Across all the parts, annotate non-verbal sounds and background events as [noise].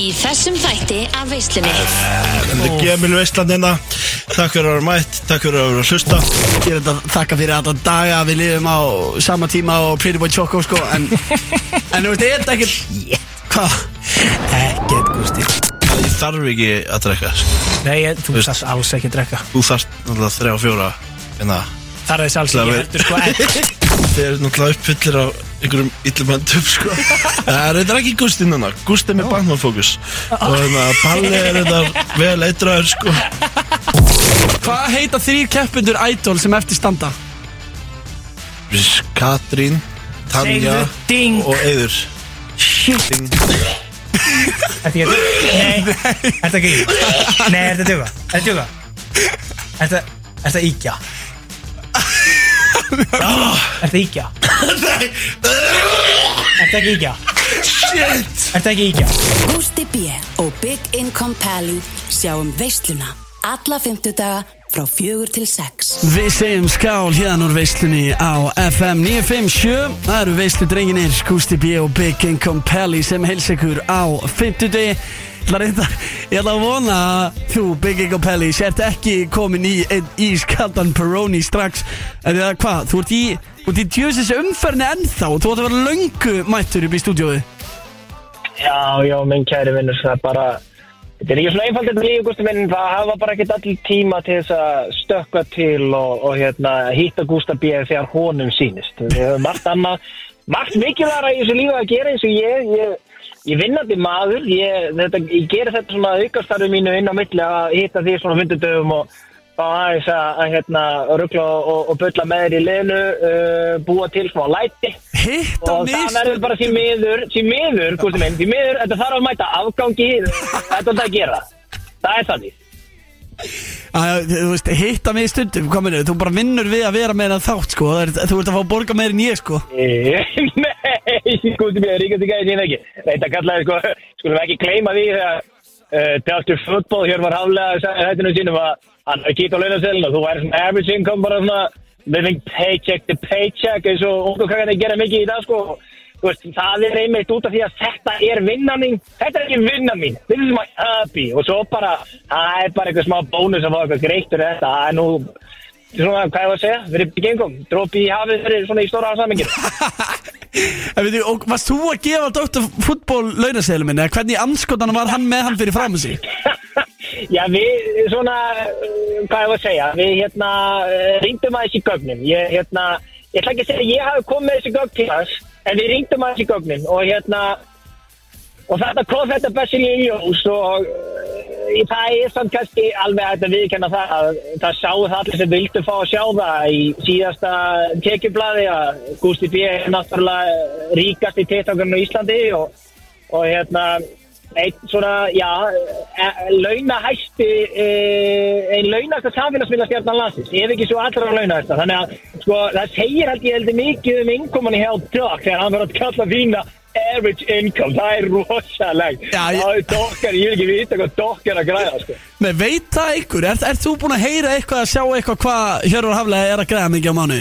Í þessum þætti af veislunni. Þetta er Gemil Veistland hérna. Takk fyrir að vera mætt, takk fyrir að vera að hlusta. Ég er þetta að þakka fyrir alla daga Við lifum á sama tíma og Pretty Boy Choco sko En, [laughs] en þú veist, ég er þetta ekkert Hvað? Ekkert Gusti Ég þarf ekki að drekka sko. Nei, ég, þú þarf alls ekki að drekka. Þú þarft náttúrulega þrjá fjóra hérna. Það er þess alls ekki er- heldur sko en, [laughs] Þeir eru náttúrulega uppfyllir á einhverjum illum höndum sko. Það er þetta ekki Gusti núna. Gusti er með bandmannfókus Og hérna Palli er þetta vel eitraður sko. Hvað heita þrýr keppundur Idol sem eftir standa? Katrín, Tanja ding og Eiður. Shit. Ding. Þetta Nei. [laughs] Er þetta ekki Nei, er þetta djóka Er þetta Er þetta Er þetta íkja Er þetta íkja Er þetta ekki íkja Shit. Er þetta ekki íkja Gústi B. og Big Income Pally sjáum veisluna alla fymtudaga frá fjögur til sex. Við segjum skál hérna úr veislunni á FM 957 Það eru veislu drenginir Gusti B og Big Income Pelli sem heils ykkur á 50 Ég ætla reynda, ég ætla að vona að þú, Big Income Pelli, sért ekki komin í ískaldan Peroni strax En það hvað, þú ert í, þú ert í djöfisins umferðinni ennþá Þú ætti að vera löngu mættur upp í stúdiói Já, já, minn kæri vinnur, það er bara Þetta er ekki svona einfalt þetta lífi, Gústi minn það hafa bara ekkert allir tíma til þess að stökka til og, og hérna, hitta Gústa B. þegar honum sýnist Við höfum margt annað, margt mikilværa í þessu lífi að gera eins og ég ég, ég vinnandi maður ég, þetta, ég gera þetta svona aukastarfi mínu inn á milli að hitta því svona fundundöfum og fá aðeins að, að hérna, ruggla og, og bulla með þér í liðinu uh, búa til smá læti. Hitt á og það verður bara því miður því miður, gústi minn, því miður þetta þarf að mæta afgangi þetta er það að gera. Það er þannig Að, Þú veist, hitt á mig stundum, hvað minnur, þú bara vinnur við að vera með það þátt sko. Það er- Þú ert að fá að borga meir en ég sko. Nei, gústi minn, ríkast ekki að ég ekki? Þetta kallaði sko, skulum ekki gleyma því þegar uh, Dr. Football hér var haflega hættinu sínum að hann er kýtt á launaselin og þú væri svona average income bara svona living paycheck to paycheck eins og ungu kakkan að gera mikið í dag sko veist, það er einmitt út af því að þetta er vinnan mín þetta er ekki vinnan mín, this is my hobby og svo bara, það er bara eitthvað smá bónus að fá eitthvað greittur þetta það er nú, svona, hvað ég var að segja fyrir byggingum, drópi í hafið fyrir svona í stóra [laughs] veitu, og varst þú að gefa Dr. Fútból launaseilum minni? eða Hvernig anskotan var hann með hann fyrir fram sig? [laughs] Já, við, svona, hvað ég var að segja, við hérna ringdum aðeins í gögnin. Ég, hérna, ég ætla ekki að segja að ég hafi komið þessi gögn til hans, en við ringdum aðeins í gögnin og hérna, og þetta kom þetta bestil í ljós og uh, það er samt kannski alveg að viðkenna það að það sáu það allir sem vildu fá að sjá það í síðasta tekjublaði að Gusti B. er náttúrulega ríkast í TikTokarinn á Íslandi og, og hérna einn svona, já, e, launahæsti, e, einn launahæsta samfélagsmiðlastjarnan landsins, ef ekki svo allra launahæsta, þannig að, sko, það segir held ég heldur mikið um innkominni hjá Doc þegar hann verður að kalla þína average income, það er rosalegt, það er dokkar, ég vil ekki vita hvað Doc er að græða, sko. Nei, veit það einhver? Er, er þú búin að heyra eitthvað að sjá eitthvað hvað Hjörvar Haflega er að græða mikið á mánu?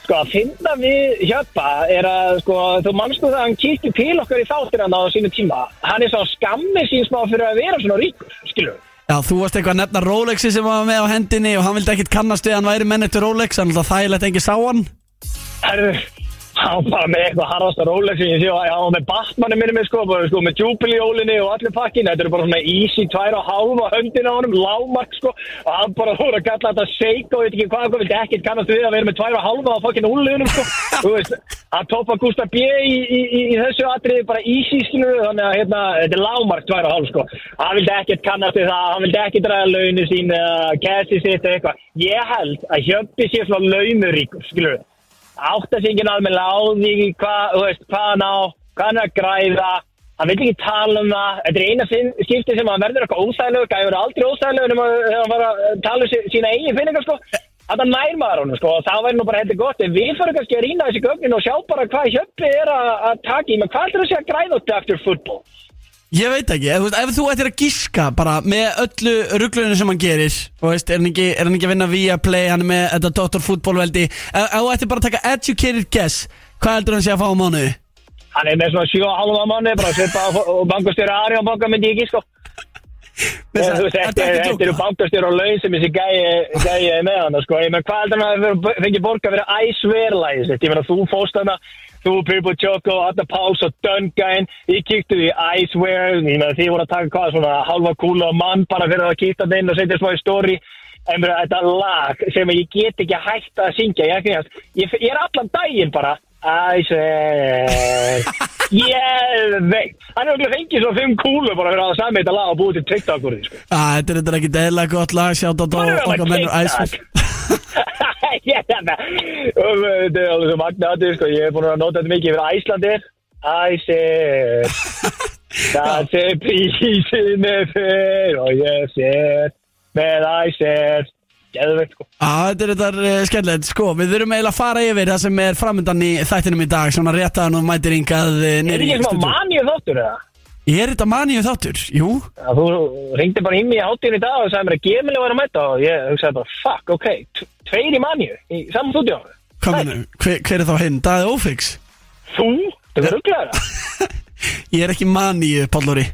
Sko, að finna við Hjöppa er að, sko, þú mannstu það að hann kíkti til okkar í þáttir hann á sínu tíma. Hann er svo skammið sín smá fyrir að vera svona ríkur, skilur. Já, þú varst eitthvað að nefna Rolexi sem var með á hendinni og hann vildi ekkit kannast við að hann væri menn eftir Rolex, en það þægilegt engi sá hann Herru, hann bara með eitthvað harðasta Rolex ég sé að hann var með Batmanu minni með sko, bara, sko með Jubilee-jólinni og allir pakkin þetta eru bara svona easy tvær og hálfa höndin á honum, lágmark sko og hann bara voru að kalla þetta shake og veit ekki hvað, hvað vildi ekkert kannast við að vera með tvær og hálfa á fokkin úrliðunum sko. [laughs] Þú veist, hann toppa Gustaf B í, í, í, í þessu atriði bara easy skilur þannig að hérna, þetta er lágmark tvær og hálf sko. Hann vildi ekkert kannast við það, hann vildi ekkert ræða launu sín eða cassi sitt eitthvað. Ég held að Hjöppi sé svona launuríkur skilur átta ekki alveg því hvað, hvað hann á, hvað hann er að græða, hann vil ekki tala um það, þetta er eina skipti sem hann verður eitthvað óþægilegur, gæði verið aldrei óþægilegur nema þegar hann var að tala um sí- sína eigin finningar, sko, þetta nær maður honum, sko, það væri nú bara heldur gott, en við fyrir kannski að rýna þessi gögnin og sjá bara hvað hjöppi er að, að taka í, menn hvað er það að að græða út eftir fútból? Ég veit ekki, ef, ef þú ættir að gíska bara með öllu rugglunum sem hann gerir og veist, er hann ekki, er hann ekki að vinna via play, hann er með þetta Dr. Fútbólveldi ef, ef þú ættir bara að taka educated guess hvað heldur hann sé að fá á mánuði? Hann er með svona 7,5 manni, bara svipa og bankastjóri Arjón banka myndi ég [laughs] ertu Þetta að eru bankastjóri og laun sem þessi gæi með hann, sko. Hvað heldur hann að það fengi borga fyrir æsverlægi sitt? Ég meina, þú fóst hana, þú, Pirbo Choco, Adna Páls og Dungain, ég kíktu í Icewear, ég meina, þið voru að taka hvað, svona halva kúla mann bara fyrir að kíkta það inn og setja smá í story. En mér, þetta lag sem ég get ekki hægt að syngja, ég, ég, ég, er allan daginn bara, Icewear, ég veit, hann er okkur fengið svo fimm kúlu bara fyrir að sami þetta lag og búið til TikTok úr því, sko. Á, Þetta er ekki deðilega gott lag Sjátt á okkar mennur æsfell [laughs] [laughs] [laughs] Og Þetta er alveg svo magna aðrið sko. Ég er búin að nota þetta mikið yfir Æslandir Æsir Það sé prísinni fyrr Og ég sér Með æsir Geðvegt sko. Á, þetta er þetta uh, skemmtilegt. Sko, við þurfum eiginlega að fara yfir það sem er framöndan í þættinum í dag Svona réttaðan og mætir yngað uh, Er í ekki svona manið þáttur eða? Er þetta maníu þáttur? Jú Já, Þú ringdi bara í mig í hátíðin í dag og sagði mér að Gemili var að mæta og ég hugsaði bara fuck, ok, tveir í manju í saman mennur? Hver, hver er þá hinn? Daði Ófix? Þú? Það er rugglega [laughs] Ég er ekki maníu, Pállóri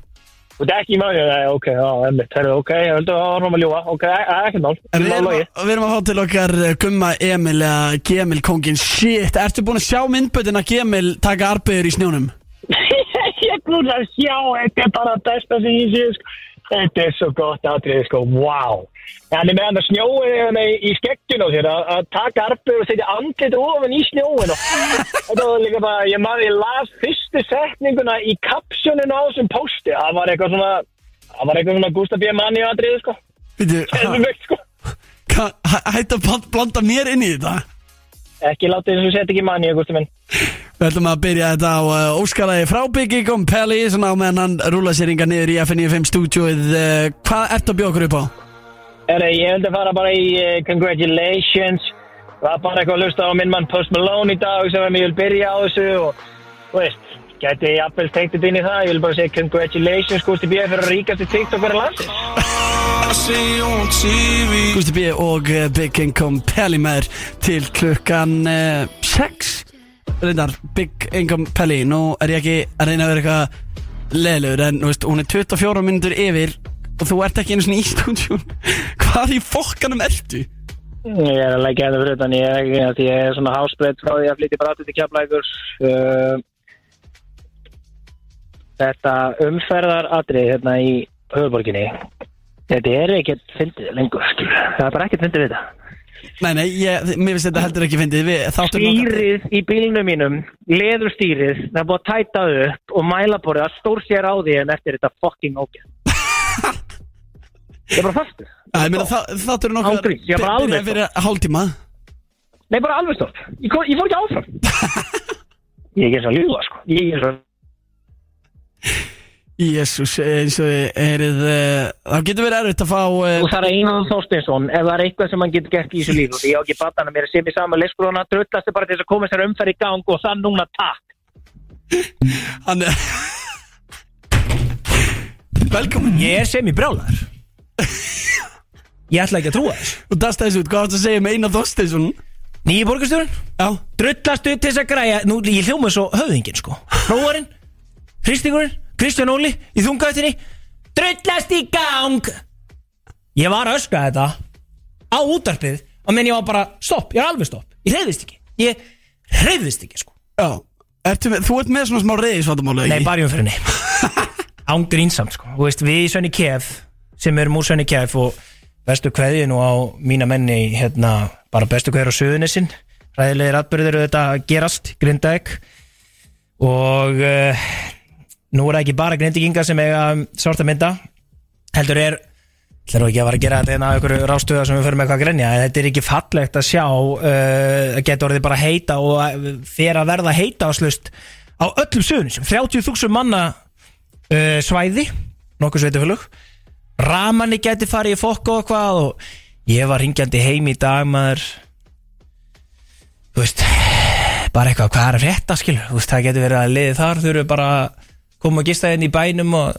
Þú ert ekki í manju, nei, ok, já, emmitt, herru, ok, ég höldu að horfum að ljúa, ok, það er ekkert mál, En við mál erum, logi. að, við erum að fá til okkar uh, Gumma Emil Gemil kongin Shit, ertu búin að sjá myndbötin að Gemil taka arbegur í snjónum? [laughs] er búin að sjá, þetta er bara besta sem ég sé, sko. Þetta er svo gott aðrið, sko, wow. Hann er með hann að snjói hérna í, skegginu á sér að taka arpið og setja andlit ofan í snjóin og [laughs] þetta var líka bara, ég maður, ég las fyrstu setninguna í kapsjóninu á þessum pósti, það var eitthvað svona, það var eitthvað svona Gustaf B. Manni aðrið, sko. Þetta [laughs] veikt, sko. hættu að bland- blanda mér inn í þetta Ekki látið þess að setja ekki Manni, Gustaf minn. Við ætlum að byrja þetta á uh, óskalagi frá Biggie Compelli Svona á meðan hann rúla sér inga niður í FN95 stúdjóið uh, Hvað ertu að bjóða okkur upp á? Herra, ég held að fara bara í uh, congratulations var bara eitthvað að hlusta á minn mann Post Malone í dag sem ég vil byrja á þessu og þú veist, gæti ég jafnvel tengt þetta inn í það ég vil bara segja congratulations Gusti B. fyrir að ríkast í TikTokara landsins Gusti B og uh, Big Income Pelli með þér til klukkan 6 Reyndar, Big Income Pelli Nú er ég ekki að reyna að vera eitthvað leðilegur En veist, hún er 24 minnur yfir Og þú ert ekki einu svona í stúdjún [laughs] Hvað í fokkanum ertu? Ég er að leggja þetta fyrir utan ég, ég, ég er svona hásbreytt frá því að flytja bara til kjaplækur uh, Þetta umferðar atrið hérna í höfuborginni Þetta er ekkert fyndið lengur, Það er bara ekkert fyndið við þetta Nei, nei, ég, mér finnst þetta heldur ekki fyndið Stýrið í bílnum mínum, leðurstýrið, það er búið að tæta upp og mælaborið að stór sér á því en eftir þetta fucking ógeð. Ég er bara fastur. Þátturinn okkar Ángríns, ég er bara alveg hálftíma Nei, bara alveg stórt. Ég, fór ekki áfram. [laughs] ég er að ljúga, sko. Ég er og... Jésús, eins og þið heyrið uh, Það getur verið erfitt að fá uh, Þú þarf Einar Þorstinsson, ef það er eitthvað sem hann getur gert í þessu líf og [laughs] því ég á ekki batana mér sem í sama leikskólana, drullast þið bara til þess að koma sér umferð í gang og það núna takk. Hann er Velkomin. Ég er sem í brjálar Ég ætla ekki að trúa þess Og dasta þessu út, hvað áttu að segja með Einar Þorsteinsson? Nýji borgarstjórun Já, Drullast upp til þess að græja. Nú, ég hljóma svo höfðingin sko. Hróarinn, Hristingurinn, Kristján Óli Í þungaðutinni Drullast í gang. Ég var að öskra þetta Á útarpið Og menn ég var bara stopp, ég er alveg stopp. Ég hreyðist ekki. Ég hreyðist ekki sko. Já. Ertu með, Þú ert með svona smá reyðisvatamála Nei, bara í umfyrinni [laughs] Ángrinsamt sko. Þú veist, við í Sönni Kef Sem erum úr Sönni Kef Og bestu kveðið nú á mína menni Hérna, bara bestu kveðið á Suðunissin Ræðilegir atbyrðir þetta að gerast Grindavík. Og uh, Nú er það ekki bara grindiginga sem eiga Svart að mynda Heldur er Það er ekki að fara að gera þetta hérna á einhverju rástöða sem við förum eitthvað að grenja? En þetta er ekki fallegt að sjá uh, að geta orðið bara heita og uh, fyrir að verða heita áslust á öllum sögunum sem 30.000 manna uh, svæði nokkuð sveitufölug Ramanni geti farið í fokk og hvað og ég var ringjandi heim í dag maður þú veist bara eitthvað hvað er að frétta skilur? Þú veist það getur verið að liði þar þau eru bara að koma og gista inn í bænum og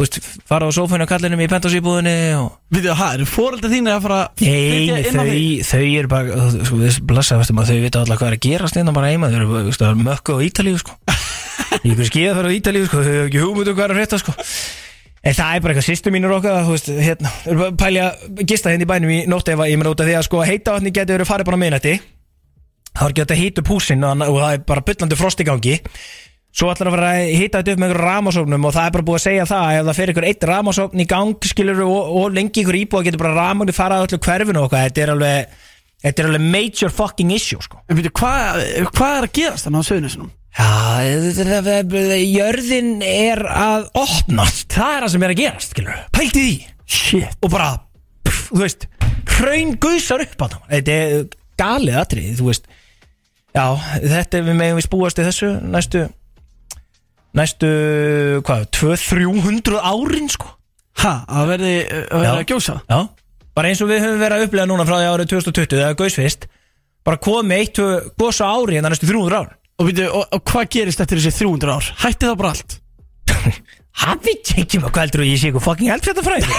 þú veist fara á sófinu og kallinum í pentásýbúðinni og Við þau, hæ, eru fórölda þín að fara að Nei, flytja inn á þau, þig? þau eru bara sko, við blessa, veistu maður, þau vita alltaf hvað er að gerast hérna bara heima, þau eru veist, er mökku á Ítalíu sko. [laughs] Í ykkur skíða fyrir á Ítalíu sko Þau hefur ekki hugmyndu hvað er að frétta sko En það er bara eitthvað sýstu mínur okkar Þú veist, hérna við erum að Pælja gista hérna í bænum í nótt ef að Ég meina út af því að sko heita vatni getur verið farið bara á miðnætti Það var ekki hægt að hýta upp húsin og, og það er bara byllandi frost í gangi Svo ætlar að fara að hýta þetta upp með einhverjum ramasóknum og það er bara búið að segja það að ef það fer ykkur eitt ramasókn í gang skilur og, og lengi ykkur íbúið getur bara ramagni farað öllu hverfinu og þetta er alveg, þetta er alveg major fucking issue sko. En veitu, hvað hva er að gerast þannig á Suðunissunum? Já, jörðin er að opnast það er það sem er að gerast skilur pælti því. Shit. Og bara, pff, þú veist hraun guðsar upp á það þetta er galið atrið, þú veist. Já, þetta við megum við spúast í þessu næstu næstu, hvað, 200-300 árin sko Ha, að verði að, verði að gjósa? já, bara eins og við höfum verið að upplega núna frá því árið 2020 þegar guðs fyrst bara komið eitt góðs á ári en það næstu 300 ár Og, veitu, og, og hvað gerist eftir þessi 300 ár? Hætti það bara allt? [laughs] hafið ekki maður hvað heldur og ég sé eitthvað fucking eldfjönda fræði [laughs]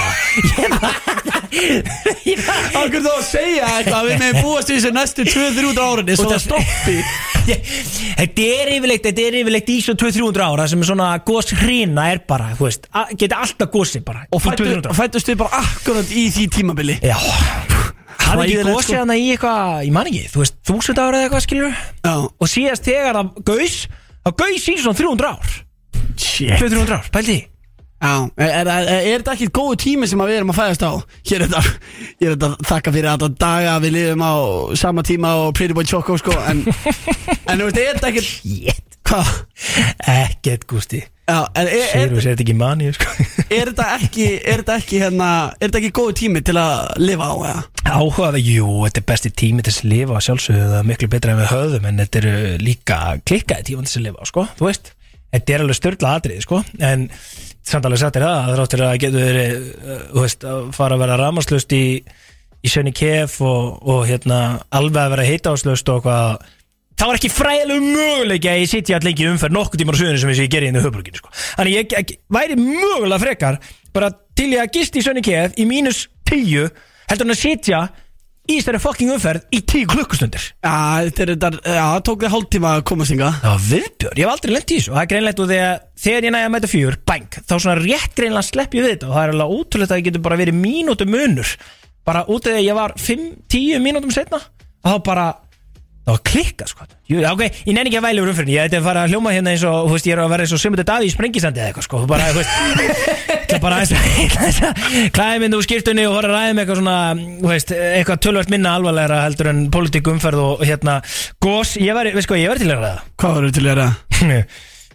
ég bara Akkur þá að segja eitthvað? Að við meðum búast í þessi næstu 200-300 árinni svo Og það það- stoppi. [laughs] Þetta er yfirleitt, þetta er yfirleitt í svo 200-300 ára sem er svona gos hrina er bara, þú veist, geta alltaf gosi bara. Og í fættu, 200 ára. fættust við bara akkurat í því tímabili. Já. Hafði ekki Hræðilegt, gosið sko. hana í eitthvað, ég man ekki, þú veist, þúsund ára eða eitthvað skilur Já, Og síðast þegar það gaus, það gaus í svona 300 ár 200 ár, pældi því Já, er, er, er, þetta ekki góðu tími sem að við erum að fæðast á? Hér er þetta, ég er þetta að þakka fyrir þetta daga að við lifum á sama tíma og Pretty Boy Choco sko En, [laughs] en þú veist, er þetta ekki, Shit hvað? Ekkert gústi Já, en er, er, Sýrus er þetta ekki mani, sko er þetta ekki, er þetta ekki hérna, er þetta ekki góðu tími til að lifa á, eða? Áhugaði, jú, þetta er besti tími til að lifa sjálfsögðu, það er miklu betra en við höfðum en þetta eru líka klikkaði tíma til að lifa, sko, þú veist Þetta er alveg störla atriði, sko en samt alveg satt er það, að þráttur að getur verið, uh, þú veist, að fara að vera ramaslust í, í Sönni Kef og, og hérna alveg að vera heitaáslust og hvað Það var ekki fræðilegu möguleiki að ég sitja all lengi umferð nokkuð tímar suðinu sem ég gerir inn í höfbrukinu sko. Þannig ég, ég væri mögulega frekar bara til ég að gist í Sönni Kef í mínus tíu heldur hann að sitja í stærri fucking umferð í tíu klukkustundir. Já, þetta er þetta, já, það tók þið hálftíma að komast ynga Það var viðbjör, ég hef aldrei lent í þessu. Og það er greinlegt og þegar, þegar ég næja að mæta fjör bang, þá svona rétt greinlega slepp ég við þetta. Og það er alveg ótrúlegt að það getur bara verið mínútu munur. Bara út af því að ég var 5-10 mínútum setna og þá bara það var klikkað sko. Jú, já, ok, ég nenni ekki að væli úr umfyrin ég ætti að fara að hljóma hérna eins og, þú veist, ég er að vera eins og Simundur Daví í sprengisandi eða eitthvað sko. Bara, þú veist, [laughs] bara eins og [laughs] klæði mynd úr skýrtunni og horfa ræða með eitthvað svona, þú veist, eitthvað tölvöld minna alvarlegra heldur en pólitík umferð og hérna, gós, ég var, hvað, ég var til að ræða. Hvað voru til að gera? [laughs]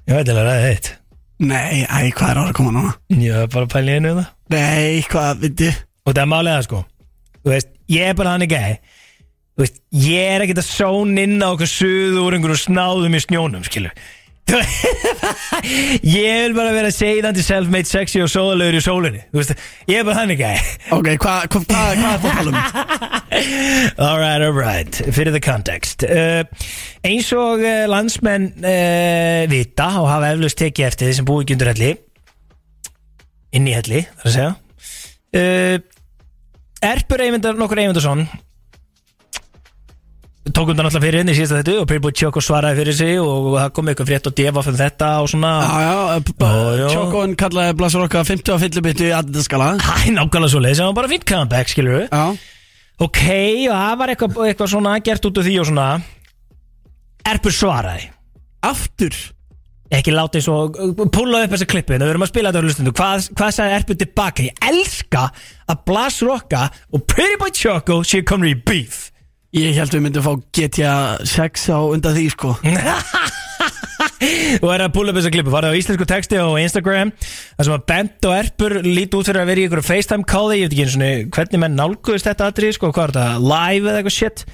Ég veit alveg að ræða þitt Nei, æ, hvað er ára að koma núna? Ég var bara að pæla veist, ég er er ekkert að són inn á okkur suðu úr einhverju snáðum í snjónum, skilur. Þú [laughs] Ég vil bara vera segðandi self-made sexy og sóðalegur í sólinni. Veist, ég er bara hann ekki Ok, hvað, hvað, hvað, hvað er það að tala um? [laughs] Alright, alright, fyrir the context. Uh, Eins og uh, landsmenn uh, vita og hafa eflaust tekið eftir því sem búið ekki undir helli inn í helli, þar að segja Erpur Eyvindar, nokkur Eyvindarsson tók undan alltaf fyrir henni í síðasta þetta og Pyrrbúi Tjóko svaraði fyrir sig og það kom eitthvað frétt og defa fyrir þetta og svona. Já, já, já. Tjókon kallaði Blasur okkar 50 á fyllubittu í aðindaskala Hæ, nákvæmlega svo leið sem var bara fínt comeback, skilur við Já, Ok, og það var eitthvað, eitthvað svona gert út af því og svona. Erpur svaraði. Aftur? Ekki láta eins og púla upp þessa klippu en við erum að spila þetta á hlustundu hvað, hvað sagði Erpur tilbaka ég elska að Blas Rocka og Pretty Boy Choco séu komin í beef Ég held við myndum fá GTA 6 á undan því sko. [laughs] Og er að púla upp þessa klippu farið á íslensku texti og Instagram það sem að Bent og Erpur líti út fyrir að vera í ykkur FaceTime calli, ég veit ekki eins og hvernig menn nálguðist þetta aðrið, sko, hvað er þetta live eða eitthvað shit?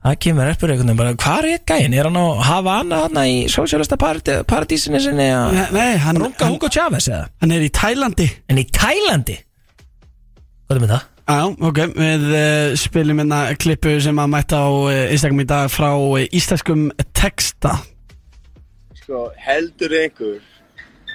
Það kemur Erpur veginn bara, hvað er gæinn, er hann á Havana hann í Socialista paradísinni sinni að Nei, nei, hann, runga Hugo Chavez eða? hann er í Tælandi. En í Tælandi? Hvað er með það? Já, ok, við uh, spilum hérna klippu sem að mæta á uh, Instagram í dag frá uh, íslenskum texta. Sko, heldur einhver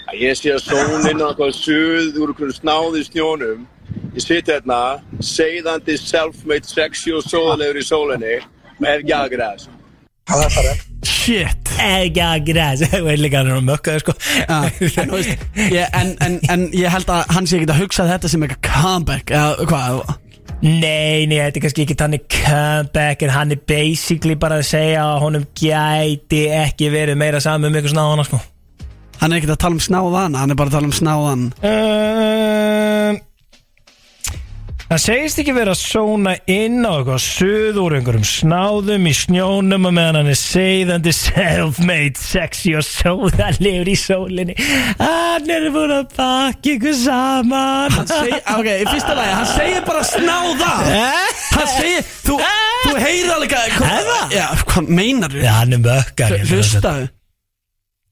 að ég sé að sónin á eitthvað suð úr einhverjum snáði snjónum. Ég siti hérna, segðandi self-made sexy og sóðalegur í sólinni og hef ekki aðgrað þessu shit. Að græs Þú veit líka hann er að mökka sko. Já, [laughs] en, þú veist, ég, en, en, en ég held að hann sé ekki að hugsa þetta sem eitthvað comeback eða hvað? Nei, nei, þetta er kannski ekki þannig comeback En hann er basically bara að segja að honum gæti ekki verið meira saman um eitthvað snáðana sko. Hann er ekki að tala um snáðan, hann er bara að tala um snáðan um, Það segist ekki verið að sóna inn á eitthvað suð úr einhverjum snáðum í snjónum og meðan hann er seiðandi self-made sexy og sóðalegur í sólinni Hann er búin að bakka ykkur saman Hann segir, ok, í fyrsta lagi, hann segir bara snáða Hann segir, þú, þú heyrir alveg hvað Eða? Já, hvað meinar þú? Já, hann er mökkar. Hlustaðu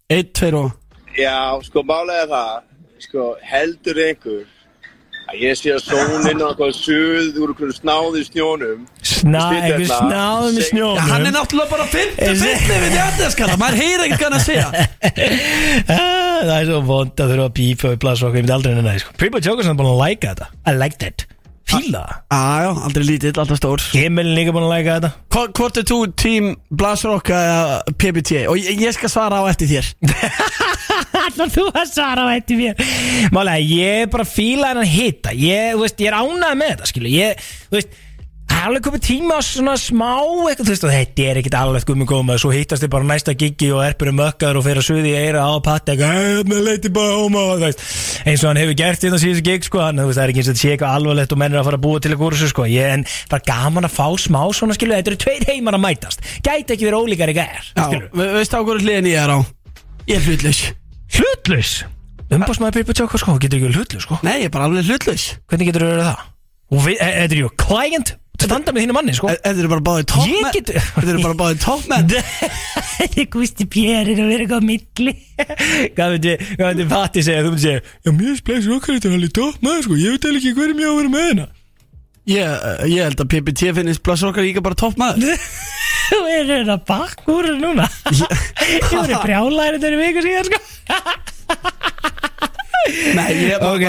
Eitt, tveir og Já, sko, málega það, sko, heldur einhver ég sé að sónin á eitthvað suð úr einhverjum snáði snjónum. Sná, einhver í seg- snjónum. Já, hann er náttúrulega bara 50 50 við hjartaskala Maður heyrir ekkert hvað hann að segja. [laughs] Ah, Það er svo vond að þurfa að pípa upp blaðsokk Ég myndi aldrei nenni það sko. Primo Jokerson er búin að læka þetta. I liked it Fíla. Það Já, já, aldrei lítill, alltaf stór. Himmelin líka búin að læka þetta. Hvort er þú tím Blasrock eða PBT Og ég, ég skal svara á eftir þér [laughs] Allar þú að svara á þetta mér. Málega, ég bara fíla hennan hitta Ég, þú veist, ég er ánægð með þetta Skilu, ég, þú veist Það er alveg komið tíma á svona smá eitthvað, þú veist, og þetta er ekkit alveg gummi góma Svo hittast þið bara næsta giggi og er bara mökkaður og fyrir að suði í eira á patti með leiti bara hóma eins og hann hefur gert þetta síðan gig, sko hann, veist, það er ekki eins og þetta sé eitthvað alvarlegt og menn er að fara að búa til eitthvað úr þessu, sko. Ég, en bara gaman að fá smá svona, skilu, þetta eru tveir heimar að mætast. Gæti ekki verið ólíkar í gær, Já, skilu ve veistu á hverju hliðin ég er á? Ég er hlutlaus Hlutlaus? Umbásmaður Pippa Tjóka sko, getur ekki hlutlaus sko. Nei, ég er bara alveg hlutlaus. Hvernig getur þú verið það? Og við, e- þetta er ju client? Standa með þínu manni sko. E- Þetta eru bara báðið topp Ég get- Þetta eru bara báðið topp menn Þetta [laughs] er Gusti Périr að vera eitthvað á milli. [laughs] Hvað myndi, hvað myndi Patti segja? Þú myndi segja Já, mér splæs okkar þetta er alveg topp maður sko. Ég veit eða ekki hverjum ég á að vera með hérna Ég, ég held að PBT finnist Blasrock líka bara topp maður. [laughs] Þú er hérna bakkur núna. [laughs] Ég voru brjálæri þegar viku síðan sko. [laughs] Nei, ég er bara Ok,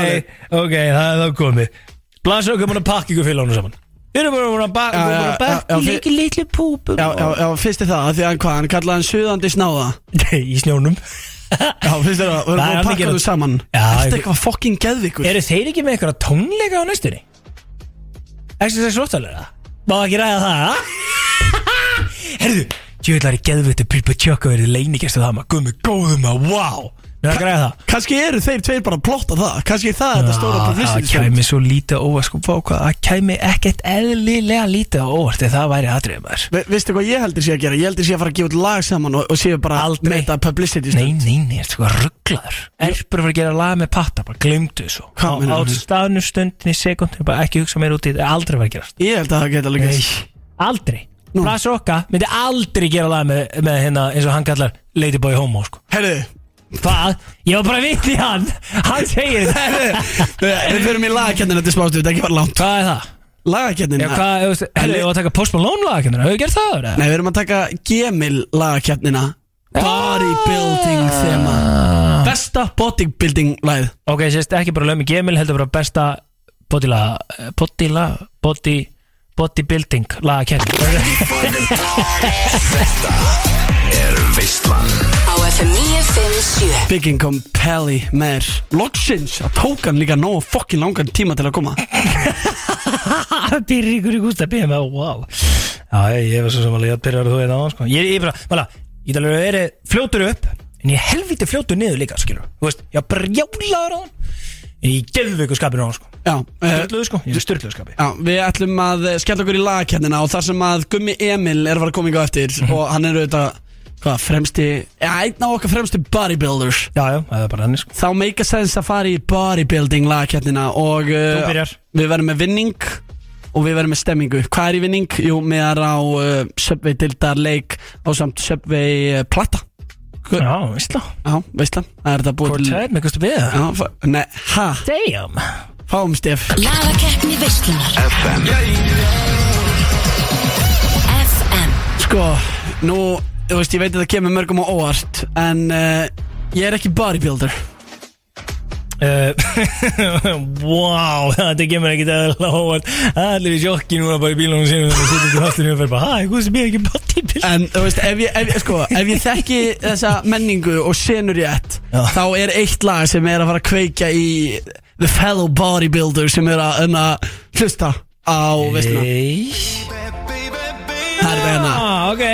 ok, það er þá komið. Blasa okkur búin að pakka ykkur félagunum saman. Við erum bara búin að bakka Já, Við já, já, já, í ekki litlu púpum. Já, já, já, fyrst er það, af því að hann hvað, hann kallaði hann suðandi snáða. Í snjónum. Já, fyrst er það, við erum er búin að mikið pakka að- þú saman. Já, Þetta er ég- eitthvað fokking geðvikur? Eru þeir ekki með eitthvað tónleika á næstunni? Exercise Rottalega Má ekki ræða það? [laughs] Herðu, djöðlar í geðviti Pípa Tjökka verið leinigestu það maður Guðmi góðum að, wow Að Kannski eru þeir tveir bara að plotta það. Kannski er það þetta stóra publicity Það kæmi svo lítið óvart sko, Það kæmi ekkert eðlilega lítið óvart það væri aðrið maður. Ve Veistu hvað ég heldur sé að gera? Ég heldur sé að fara að gefa út lag saman og, og séu bara Aldrei. með þetta publicity Nei, nei, nei, þetta er eitthvað rugglaður Erpur var að gera lag með patta, bara glemdu þessu. Á, staðnu stundin í sekundin Bara ekki hugsa meira út í þetta, aldrei var að gerast. Ég held að það geta gert aldrei. Nú. Blas Rocka myndi aldrei gera lag með, með hérna eins og hann kallar Ladyboy Homo sko. Herðu, Hvað? Ég var bara vitt í hann. Hann segir þetta. Við fyrir í lagakennina til smástu, þetta er ekki bara langt. Hvað er það? Já, Lagakennina hefur við að taka Post Malone lag Hefur við gert það? Nei, við erum að taka Gemil lagakennina Bodybuilding þema. Besta bodybuilding lagið. Ok, sést ekki bara lögum í Gemil Heldur bara besta Bodyla Bodyla Body Bodybuilding lag að kenna er Veistlan Á FM 957 Big Income Pally með Logsins, það tók hann líka nóg fokkin langan tíma til að koma. [laughs] Byrri ykkur í gústa Byrri með, wow Já, ég, ég var svo sem alveg að byrja að þú veit á sko. Ég, ég bara, vala, ég tala að vera fljótur upp En ég er helviti fljótur niður líka, skilur Þú veist, ég brjálaður á hann Í geðveiku skapinu á hann, sko Já, uh, Styrluðu, sko, ég er styrluðu skapi já, við ætlum að eh, skella okkur í lagakennina og þar sem að Gummi Emil er að fara að koma yngar eftir Mhm. og hann er auðvitað, hvað, fremsti Já, einn af okkar fremsti bodybuilders. Já, já, það er bara henni, sko. Þá make a sense að fara í bodybuilding lagakennina og Þú uh, byrjar. við verðum með vinning og við verðum með stemmingu. Hvað er í vinning? Jú, meðar á uh, Subway Dildar leik á samt Subway uh, Plata. Já, veistla. Já, veistlan, það er þetta búið er með kostu beða Já, fa- nei, ha, Damn fáum stef. Lagakeppni veislunar. FM FM Sko, nú, þú veist, ég veit að það kemur mörgum á óvart En uh, ég er ekki bodybuilder. [laughs] Wow, þetta kemur ekkert eða óvart. Allir í sjokki núna bara í bílunum sinum Þannig að sitja til hastinu og fyrir bara Hæ, hvað sem ég ekki bodybuilding En þú veist, ef ég, ef, ég- sko, ef ég þekki þessa menningu og senur rétt Já. Þá er eitt lag sem er að fara að kveikja í The fellow bodybuilder sem er að, um að hlusta á veistuna Nei Það er veina Ah, ok.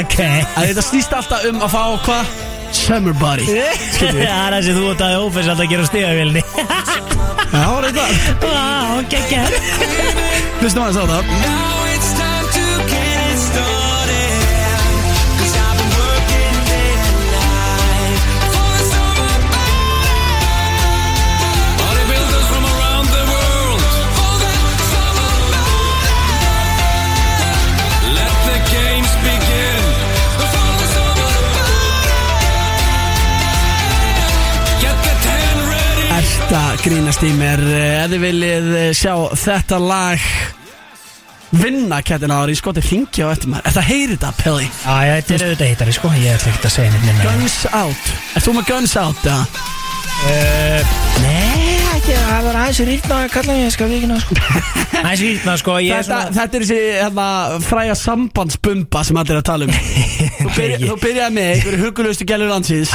Ok. Að Þetta snýst alltaf um að fá hvað? Summer body. [laughs] Það er það sem þú ert að ófess alltaf að gera á stigavílni Já, er það Vá, geggjær Hlustum aðeins á það grínast í mér eh, Ef þið viljið eh, sjá þetta lag Vinna kettina ári Skoti hringi á eftir maður. Þetta heyri þetta, Pelli já, þetta er auðvitað hittari, sko. Ég ætla ekki að segja minna. Guns out. Ert þú með guns out, ja? Uh, Nei, ekki, það var aðeins rýrna að kalla ég, skal við ekki ná, sko. [laughs] Aðeins rýrna, sko, ég er Þetta, svona þetta er þessi hérna, fræga sambandsbumba sem allir er að tala um. [laughs] Þú, byrja, þú byrjaði með einhverju hugulustu gælur landsins.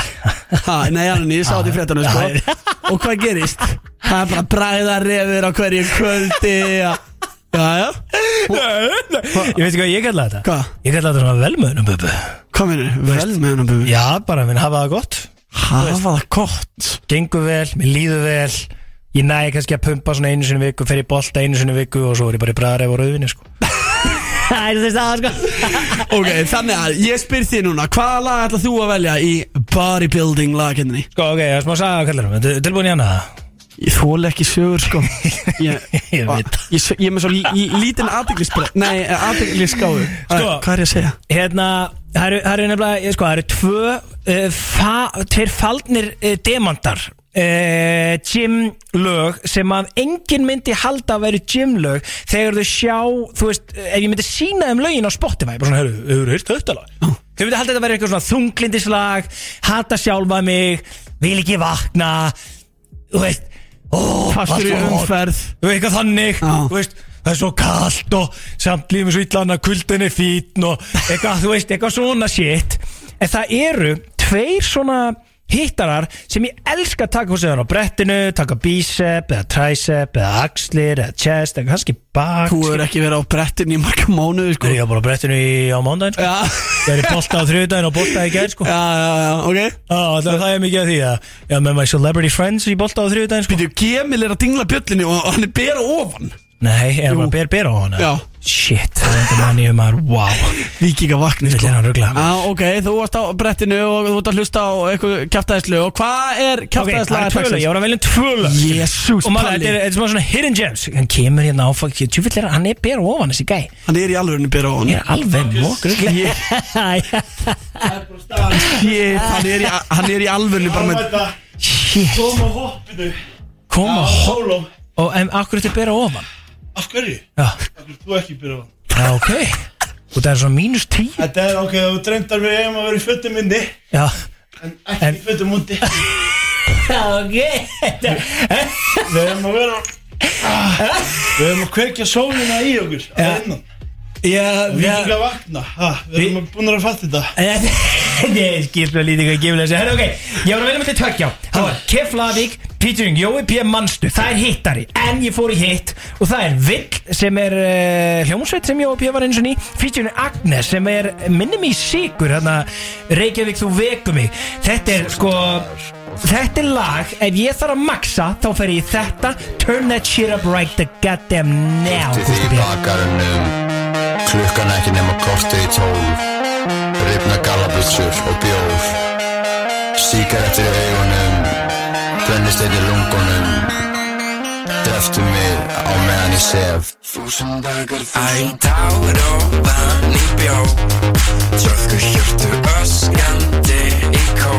Ha, Nei, Janni, ég sá þetta í fréttanum sko. Og hvað gerist? Það er bara bræða refir á hverju kvöldi ja. Já, já. Ég veit ekki hvað ég kalla þetta? Hvað? Ég kalla þetta svona velmöðunum, bubu Hvað minnur? Vel með hennar bubi Já, bara, minn hafa það gott. Hafa það gott? Gengur vel, mér líður vel Ég næði kannski að pumpa svona einu sinni í viku Fer í bolta einu sinni í viku og svo er ég bara í bræðaref og rauðvinni, sko [laughs] Það er þess að, sko [laughs] Ok, þannig að ég spyr þig núna Hvaða lag ætlað þú að velja í bodybuilding lagkendinni? Sko, ok, það er smá saga að kallar um Tilbúin í það? Ég þóla ekki sögur sko [laughs] Ég, Ég veit það. ég, ég er með svo lí, lí, lítinn aðdeglisbreyð Nei, aðdeglisgáðu Sko. Hvað er ég að segja? Hérna, það eru, það nefnilega, ég sko, það eru tvö, uh, fa, tveir faldnir uh, demantar uh, gymlög sem að enginn myndi halda að vera gymlög þegar þau sjá, þú veist, ef ég myndi sína þeim lögin á Spotify, bara svona, hefur, hefur heyrt þetta lag? Þau myndi halda þetta að vera eitthvað svona þunglindislag, hata sjálfa mig, vil ekki vakna, þú veist, ó, Fastur í umferð Þú veist, eitthvað þannig Já. Þú veist, það er svo kallt og samt lífum svo illan að kuldin er fítn og eitthvað, þú veist, eitthvað svona shit En það eru tveir svona hittarar sem ég elska að taka sem er á brettinu, taka bicep eða tricep eða axlir eða chest eða kannski bak Þú er ekki verið á brettin í marga mánuði sko. Er ég bara á brettinu í, á mándaginn sko? Já, Það er í bolta á þriðdaginn og bolta í gær sko. Já, já, já, ok. Já, það, er mikið af því að Já, með my celebrity friends í bolta á þriðdaginn sko. Býtu, Gemil er að dingla bjöllinu og hann er bera ofan Nei, er Jú. bara ber ber á hana? Já. Shit, það er þetta manni um að, wow. [laughs] Víkinga vakni Vill sko. hann ruggla Já, ok, þú varst á brettinu og þú ert að hlusta á eitthvað kjaftaðislu og hvað er Ok, það er tvölu, ég var að velja tvölu Jésús, Og maður, Palli. þetta er, þetta er svona svona hidden gems. Hann kemur hérna á fólk Tjúfill er, hann er ber ofan þessi gæ Hann er í alvörinu bera ofan. Ég er alveg mókur [laughs] Shit, hann er í, hann er í alvörinu bara með Shit. Koma hoppinu. Koma á sóló Og en akkur þetta bera ofan Af hverju? Já, Af hverju þú ekki byrja á hann? já, ok. Og það er svona mínus tí Þetta er ok, þú dreymdar mig um að vera í fötum minni Já, En ekki En- í fötum úti. [laughs] Ok. Við erum að vera ah, Við erum að kveikja sólina í okkur Já. að innan. Já, Við erum ekki að vakna. Ha, Við erum að búin að fatta þetta. Ég skil svo lítið hvað gefur þessi Herra ok, ég var að velja með til tveggja. Það var Keflavík, featuring Jói P. Manstu Það er hittari, en ég fór í hitt Og það er Vill sem er uh, hljómsveit sem Jói P. var eins og ný Featuring Agnes sem er minnum í sigur Hérna, Reykjavík þú veku mig. Þetta er sko Þetta er lag, ef ég þarf að maksa Þá fer ég í þetta. Turn that shit up right the goddamn now Gústi því bakarunum Klukkan ekki nema kortið í tólf Rifna galabutsur og bjór Síkaretur í augunum Brennisteit í lungunum Dreftu mig á meðan ég sef. Æ, tár og vann í bjó. Tröfku hjörtu öskandi í kó.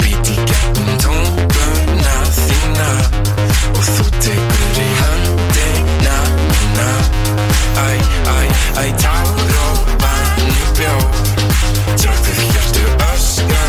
Být í gegnum tunguna þína Og þú tekur í höndina mína. Æ, æ, æ, tár og vann í bjó. Tröfku hjörtu öskandi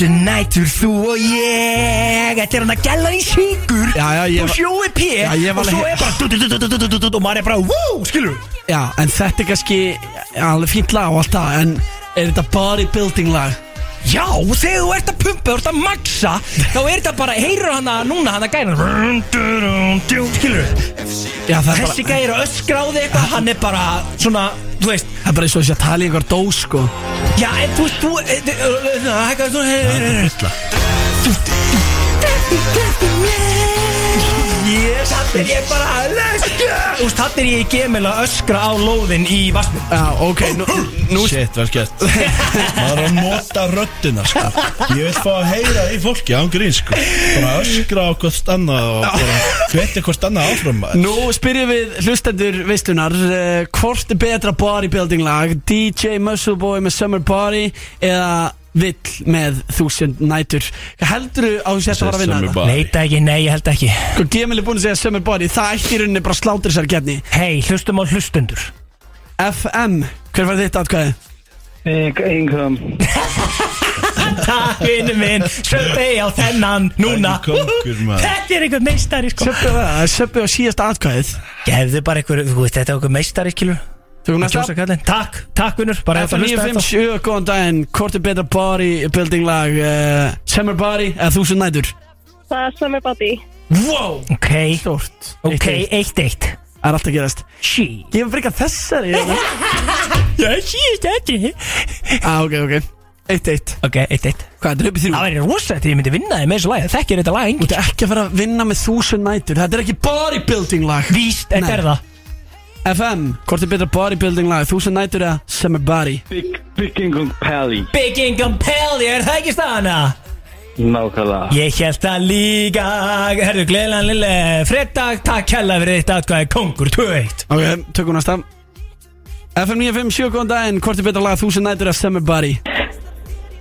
Þúsund nætur þú og ég Þetta er hann að gæla í síkur Já, já, ég Og var- sjói P Já, ég var Og svo alveg- er bara du- du- du- du- du- du- du- du- du- Og maður er bara, wú, skilur Já, en þetta er kannski alveg fínt lag og allt það En er þetta bodybuilding lag? Já, þegar þú ert að pumpa, þú ert að maxa Þá er þetta bara, heyrur hann að núna hann að gæla Skilur Já, það er Þessi bara, gæri að öskra á þig eitthvað Hann er bara svona, þú veist það er bara eins og þessi að tala í einhver dós sko. Já, en þú veist, þú Hækka, þú Ég satt er ég bara Let's go Þú veist, þannig er ég í gemil að öskra á lóðin í vassnum Já, ok, nú, [laughs] nú Shit, vel gett Maður er að nota röddina sko. Ég vil fá að heyra í fólki án grín sko. Bara öskra á hvort annað og bara hveti hvort annað áfram maður. Nú spyrjum við hlustendur veislunar uh, Hvort er betra bodybuilding lag DJ Muscle Boy með Summer Body Eða Vill með Þúsund nætur. Hvað heldur þú á þessi að fara að vinna þetta? Neita ekki, nei, ég held ekki. Sko Gemil er búin að segja Summer Body. Það ætti í rauninni bara slátur þessar getni Hei, hlustum á hlustundur. FM, hver var þitt atkvæði? Income [laughs] Takk, vinnu minn. Söppi á þennan, núna. Ekki. Þetta er einhver meistari, sko. Söppi það, það er Söppi á síðasta atkvæðið. Gefðu bara einhver, þú veist, þetta er einhver meistari, skilur Tökum næsta. Takk, takk, vinnur. Bara þetta FM hlusta þetta 957, góðan daginn. Er betra bodybuilding lag uh, Summer Body eða Þúsund nætur? Það er Summer Body Wow, ok. Stort Ok, eitt, eitt. Það er alltaf að gerast. Sí Gefum fyrir eitthvað þessari [laughs] Já, síðast þetta ah, Ok, ok. Eitt, eitt. Ok, eitt, eitt. Hvað, þetta er upp í þrjú? Það væri rosalegt þegar ég myndi vinna þig með þessu lagi. Þekkir þetta lag Þú ert ekki að fara að vinna með þúsund nætur. Þetta er ekki bodybuilding lag. Víst, þetta er það FM, hvort er betra bodybuilding lag Þúsund nætur eða Summer Body? Big, big Income Pally. Big Income Pelli, er það ekki staðana? Nákvæmlega. Ég held að líka. Herðu, gleðilega lille Fredag, takk hella fyrir þetta Hvað er kongur, 2-1 Ok, tökum næsta. FM 957, góðan daginn. Hvort er betra lag Þúsund nætur eða Summer Body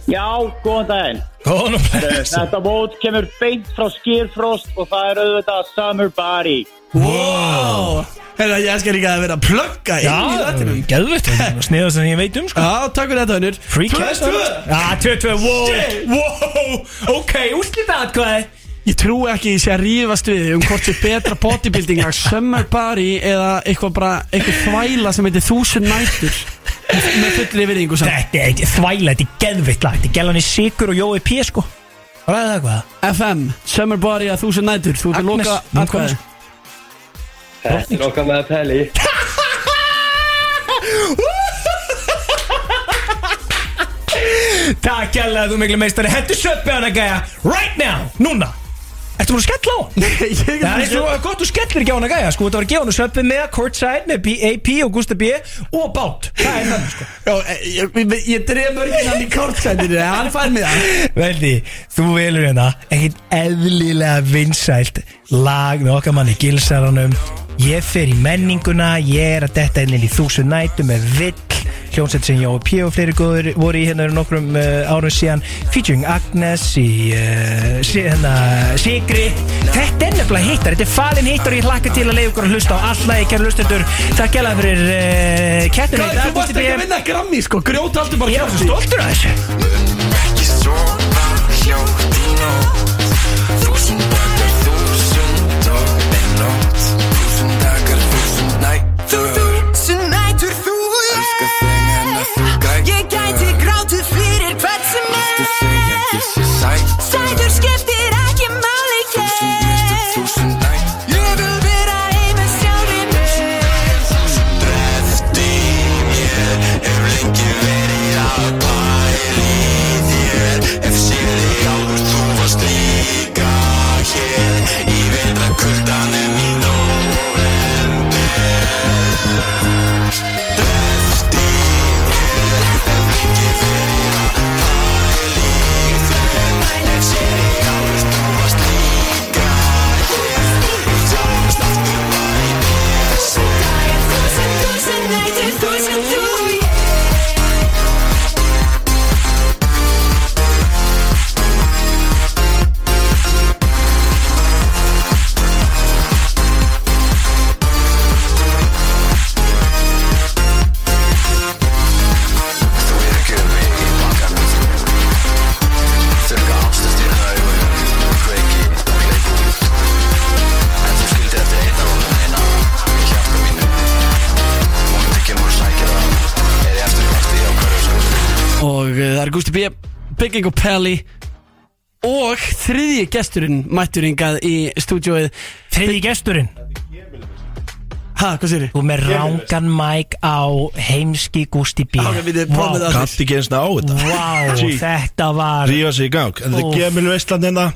Já, góðan daginn. Góðan og bless Þetta mót kemur beint frá Skýrfrost og það er auðvitað Summer Body. Wow. Herra, ég elskar líka að vera að plugga inn í Já, rættinum geðvitt [laughs] Sniðast sem ég veit um, sko. Já, takk fyrir þetta, hennur Free cash Já, 2-2, wow. Wow, ok, úrslita atkvæði. Ég trú ekki ég sé að rífast við um hvort sé betra bodybuilding lag Summer Body eða eitthvað bara eitthvað þvæla sem heitir Þúsund nætur með fullri yfirringu saman Þetta er ekki þvæla, þetta er geðvitt lag. Þetta er gælan í Sigur og Jói P, sko. Ræði það hvað? FM, Summer Body eða Þúsund nætur Þú ert að Agnes, loka hún atkvæði. komst. Þetta er okkar með Pelli [laughs] Takk gæla, þú miklu meistari. Hentu söppi hana gæja. Right now, núna Ertu múin að skella á hann? [laughs] Ég Það er gott þú skellir ekki á hana gæja Sko, þetta var að gefa hana söppi með Courtside Með B- AP og Gústa B Og bát. Það er þannig, sko. Já, ég, ég, ég dref mörgin hann í kortsætinu Hann fær mig það. Veldi, þú velur hérna Ekkert eðlilega vinsælt Lag með okkar manni Gilsaranum. Ég fer í menninguna Ég er að detta inn í þúsund nætu með vill. Hljónsett sem Jói P og fleiri góður voru í hérna fyrir nokkrum uh, árum síðan Featuring Agnes í uh, sí, hérna, Sigri. Þetta er nefnilega hittar, þetta er falin hittar og ég hlakka til að leiða ykkur að hlusta á alla ykkar hlustendur. Takk gæla fyrir uh, kettinu Hvað, þú varst ekki að vinna Grammy sko, grjóta alltaf bara Ég er svo stoltur af þessu Bygging og Pelli Og þriðji gesturinn mættur hingað í stúdíóið. Þriði gesturinn? Ha, hvað sér þið? Þú með rángan mæk á heimski Gústi B. Kallt ekki eins og á þetta. Vá, þetta var Rífa sig í gang. En Úff. er Gemil Veistland hérna.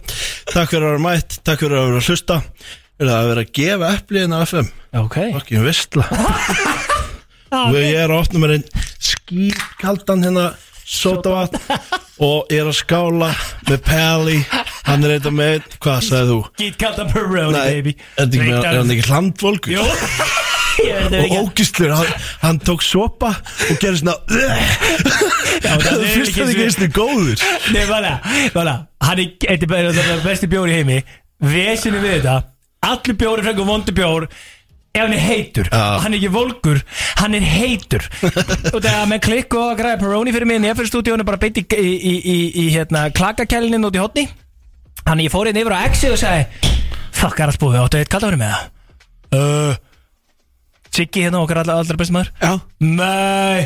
Takk fyrir að vera mætt Takk fyrir að vera að hlusta. Er það að vera að gefa epliðin á FM Ok. Okkur Veistla Og ég er að opna mér einn skýrkaldan hérna Sotavatn Og er að skála með Pally. Hann er eitthvað með Hvað sagði þú? Get kallt að Peroni, baby. með- er hann ekki [laughs] Ég veit Og ógistlur, hann, hann tók sopa og gerði svona [laughs] það fyrst ekki það eins og góður? Nei, bara, bara Hann er, þetta er bara besti bjór í heimi. Vesinu við þetta. Allir bjóri frengur vondu bjór Ef hann er heitur. Já. Hann er ekki volgur Hann er heitur. [laughs] Og það er með klikk og að græða Peroni fyrir En ég fyrir stúdíónu bara beint í, í, í, í, í hérna, klakakælinin út í hotni Þannig ég fór inn yfir á Exi og sagði Fuck, er að spúið, áttu eitt kallt með það uh, Siggi hérna okkar allra, allra besti maður. Já. Nei.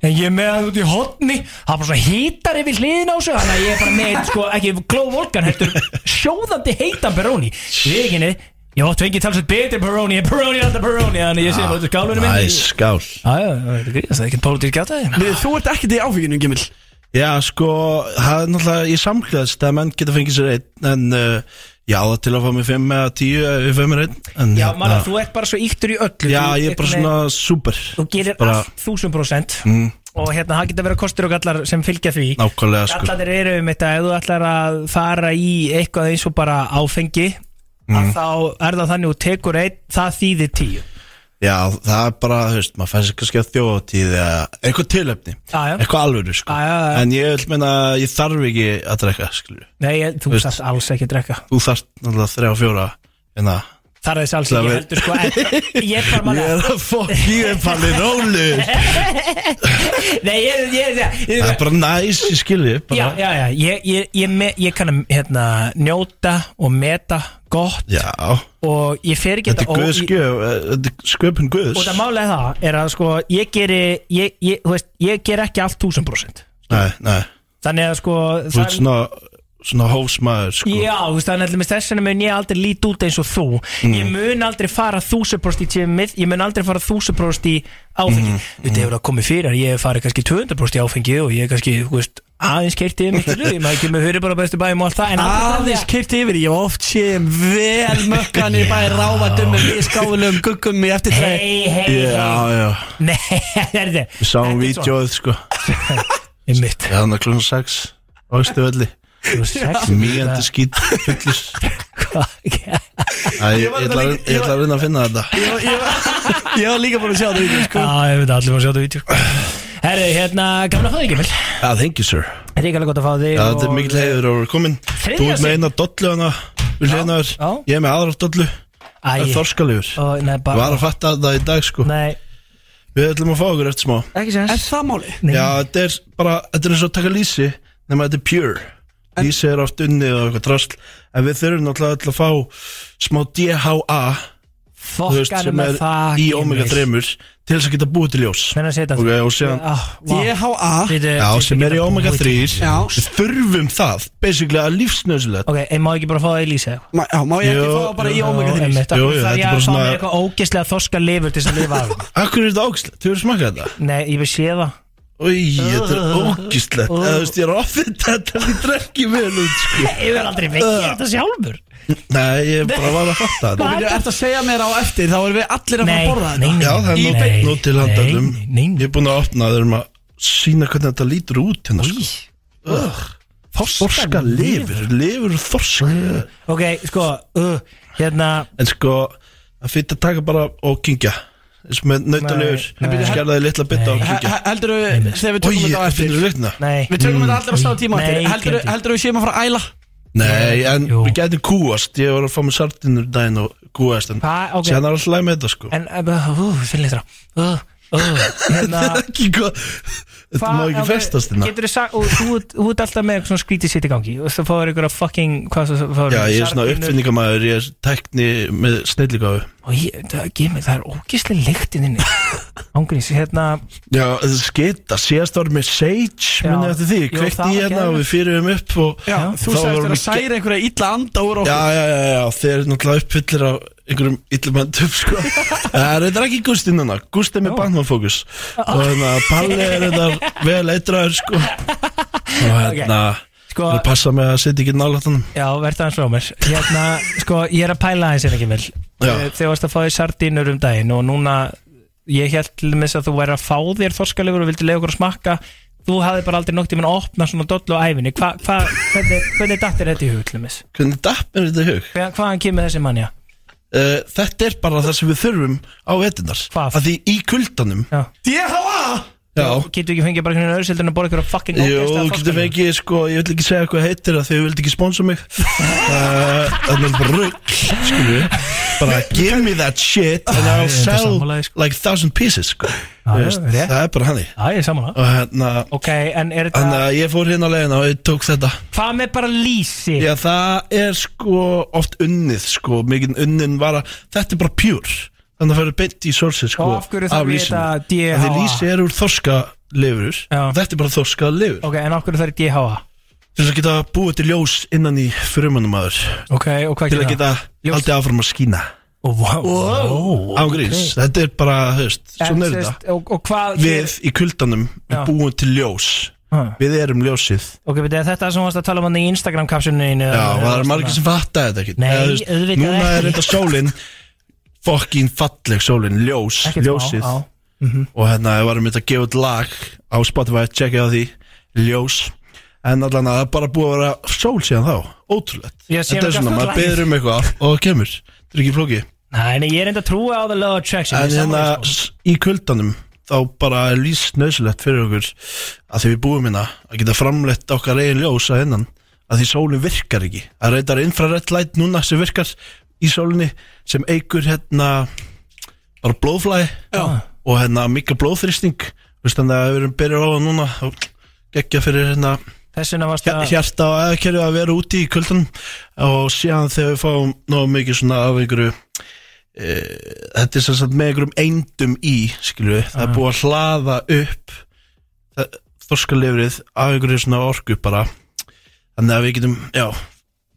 En ég er með hann út í hotni Það er bara svona hítar yfir hliðin á sig Þannig að ég er bara með, sko, ekki glóð volkan Heldur sjóðandi heitan Peroni. Vikinni, ég átt fengið talsett betri Peroni En Peroni er alltaf Peroni Þannig ég sé bara út í skálunum skál. Já, já, það er gríðast, það er ekkert pólitísk gætaði Þú ert ekkert í áfenginu, Gimil. Já, sko, það er náttúrulega í samklæðast að menn geta fengið sér einn en uh, ég á það til að fá mig 5 eða 10 ef ég fæ mér einn en, Já, hérna, manna, þú ert bara svo yktur í öllu. Já, ég er bara svona super Þú gerir bara, allt þúsund prósent. Mm, Og hérna, það geta verið kostur og gallar sem fylgja því. Nákvæmlega, sko Að Mm. að þá er það þannig og tekur einn, það þýðir tíu Já, það er bara, þú veist, maður fæst sér kannski að þjóðatíð eða eitthvað já. Eitthvað alvöru, sko. En ég vil meina, ég þarf ekki að drekka, skilju Nei, ég, þú Veist. þarf alls ekki að drekka Þú þarft náttúrulega þrjá fjóra en það Það er þess alls ekki heldur sko en, [laughs] Ég er bara Ég málega er að fokk í þeim palli rólu Nei, ég, ég, ég, ég, Það er bara næs, ég skilji Já, já, já, ég, ég, ég, ég kann að hérna, njóta og meta gott já. og ég fer ekki Þetta er ég- gjöf, eh, þetta er sköpun Guðs. Og það málega það er að sko ég geri, ég, ég, þú veist, ég ger ekki allt 1000% Nei, nei, Þannig að sko þú það- ert svona, hófsmaður, sko. Já, þú veist, þannig að með þessuna mun ég aldrei líti út eins og þú. Mm. Ég mun aldrei fara þúsupróst í tímið Ég mun aldrei fara þúsupróst í áfengi. Mm. Þetta hefur að komið fyrir Ég hef farið kannski 200% í áfengi Og ég hef kannski, þú veist, aðeins keirti yfir miklu Ég maður ekki með fyrir bara bestu bæjum og allt það En Aðeins að- kipti yfir, ég oft séð vel mökkanir bæði ráfatum með skáðulegum guggum í eftirtræði. Hei, hei, hei já, [laughs] Nei, það er þetta við sáum vídjóð, sko. [laughs] Ég mitt Já, þannig að klunum 6 Ástu öllu Fullus Æ, ég ætla að- ég ætla að að finna þetta. Ég var líka búin að sjá það vídeo, sko. Já, ég veit allir maður sjá þetta vídeo. Herri, hérna, gaman að fá þig ekki vel Já, thank you sir. Þetta er ekki alveg gott að fá þig Já, þetta er mikil heiður að vera komin Þú ert með eina dollu hana Við. Ég er með aðra dollu. Það er þorskalegur. Og, nei, Ég bara, var að fatta þetta í dag sko. Nei, Við ætlum að fá okkur eftir smá. Er það máli? Nei. Já, þetta er bara Þetta er eins og að taka lýsi Nefnum að þetta er pure Lýsi er oft unnið og eitthvað drasl. En við þurfum náttúrulega öll að fá Smá DHA Þú veist Fokkanum sem með er það í omega 3 Til þess að geta búið til ljós. Hvernig að setja Ok, og síðan DHA Já, sem er í omega 3 Já. Við þurfum það. Basically að lífsnöðsulegt Ok, en má ekki bara fá það í lýsa Ma, Já, má ég ekki Jú, fá það bara í omega 3 einmitt. Jú, jú, Það þetta er er að bara fá svona- mér eitthvað ógeðslega þorska lifur til þess að lifa af. Akkur er þetta ágæslegt? Þú hefur smakað þetta? Nei, ég vil sé það Új, þetta er ógíslegt. Þú veist, ég er ofið þetta Ég drekki vel út, sko. Ég vil aldrei vekja þetta sjálfur. Nei, ég bara var að fatta Þú þetta. Veitur, ert að segja mér á eftir? Þá erum við allir að fara Nei, að borða nei, þetta. nei. Já, það er nú Nei, beint nú til handalum nei, nei, nei. Ég er búin að opna þeir að sína hvernig þetta lítur út hérna, sko. Ugh. Þorska lifur, lifur þorska Ok, sko, uh, hérna En sko, það fyrir að taka bara og kingja Þess með nautalegur. Skerðaði litla bytta og kingja Heldur við, þegar við tökum þetta á eftir? Við tökum þetta allir á stað tíma eftir. Heldur við séum að fara að æla? Nei, en við getum kúast. Ég var að fá mig sardinur í daginn og kúast En séðan er alltaf læg með þetta sko. En, uh, finn litra. Hérna. [laughs] Þetta er ekki hvað Þetta má ekki festast hérna. Getur þú sagt, og þú ert- alltaf með svona skrítið sitt í gangi. Og þú fáir ykkur að fucking Já, ég er svona uppfinningamæður, ég er tekni með snilligáðu og ég, það, gef mig, það er ógislega lyktin inni [laughs] Ángrís, hérna Já, skita, síðast var með Sage Já. Minni eftir því, Jú, kveikti það í var hérna og við fyrirum upp og Já, þú sagðist þér að við særa einhverja illa anda úr okkur. Já, já, já, já, þeir eru náttúrulega uppfyllir á einhverjum illumöndum, sko. [laughs] Það er þetta ekki Gústi núna, Gústi er með Batman-fókus. Og hérna, Palli er [laughs] þetta vel eitraður, sko. Og hérna, Sko- það passa með að setja ekki nálægt hann Já, verður aðeins frá mér. Hérna, sko, ég er að pæla aðeins en ekki vel Þegar varst að fá því sardínur um daginn og núna, ég held til þess að þú væri að fá þér þorskalegur og vildi lega okkur að smakka Þú hafði bara aldrei nokt í að opna svona dollu á æfinni Hva, hva, hvernig, hvernig dattir þetta í hug til mis? Hvernig dapp er þetta í hug? Hva, hvaðan kemur þessi manja? Uh, þetta er bara það sem við þurfum á Hvað? Að því í kuldanum Já. DHA Já, Getur ekki fengið bara einhvern veginn öðrusildur en að borða ykkur að fucking þú getur fengið, sko, ég vil ekki segja hvað heitir það því þú vilt ekki sponsa mig [laughs] uh, Það er bara rugg, skilju Bara give me that shit and er I'll sell sko. like thousand pieces, sko. Já, Þú veist. Það er bara hannig Já, ég er saman Og hérna, Ok, en er þetta þannig að ég fór hérna á leiðina og ég tók þetta. Hvað með bara lýsi? Já, það er sko oft unnið, sko. Mikið unnin var að, þetta er bara pure. Þannig að það fyrir beint í sources, sko Og af hverju þarf af ég þetta Af Því DHA? lýsi er úr þorska lifur. Já. Þetta er bara þorska lifur. Ok, en okkur þarf ég DHA Til þess að geta búið til ljós innan í frumunum aður Ok, og hvað Til að geta Ljós. haldið áfram að skína. Ó, vá, vá, Ángríns, þetta er bara, þú veist, En, svona er sést, þetta. og, og hvað Við í kuldanum, við Já. búum til ljós. Ha. Við erum ljósið. Ok, betur þetta sem varst að tala um hann í Instagram kapsuninu Já, og það er margir sem fatta þetta ekki. Nei, þú veist, auðvitað Núna ekki. er þetta sólin Fokkin falleg sólin, ljós, Ekkert smá, ljósið. já. Og hérna, ég var um þetta að gefa út lag Á Spotify, checka á því Ljós En allan að það er bara búið að vera sól síðan þá Ótrúlegt Já, síðan Þetta er gafst svona, það maður lagið. beður um eitthvað Og það kemur, þetta er ekki flókið Nei, nei, ég er enda að trúa á the law of attraction En ég er hérna sammála því, sko. s- í kuldanum þá bara er lýst nöðsulegt fyrir okkur að því við búum hérna að geta framleitt okkar eigin ljós að innan að því sólinn virkar ekki að reyndar infrarætt light núna sem virkar í sólinni sem eigur hérna bara blóðflæði Já. og hérna mikil blóðþrýsting Þú veist, þannig að ef við erum byrjað á það núna þá geggja fyrir hérna Hjarta og eðkerju að vera úti í kuldanum og síðan þegar við fáum nóg mikið svona af einhverju e, þetta er sem sagt með einhverjum eindum í skilju það er búið að hlaða upp þorskalifrið af einhverju svona orku bara. Þannig að við getum, já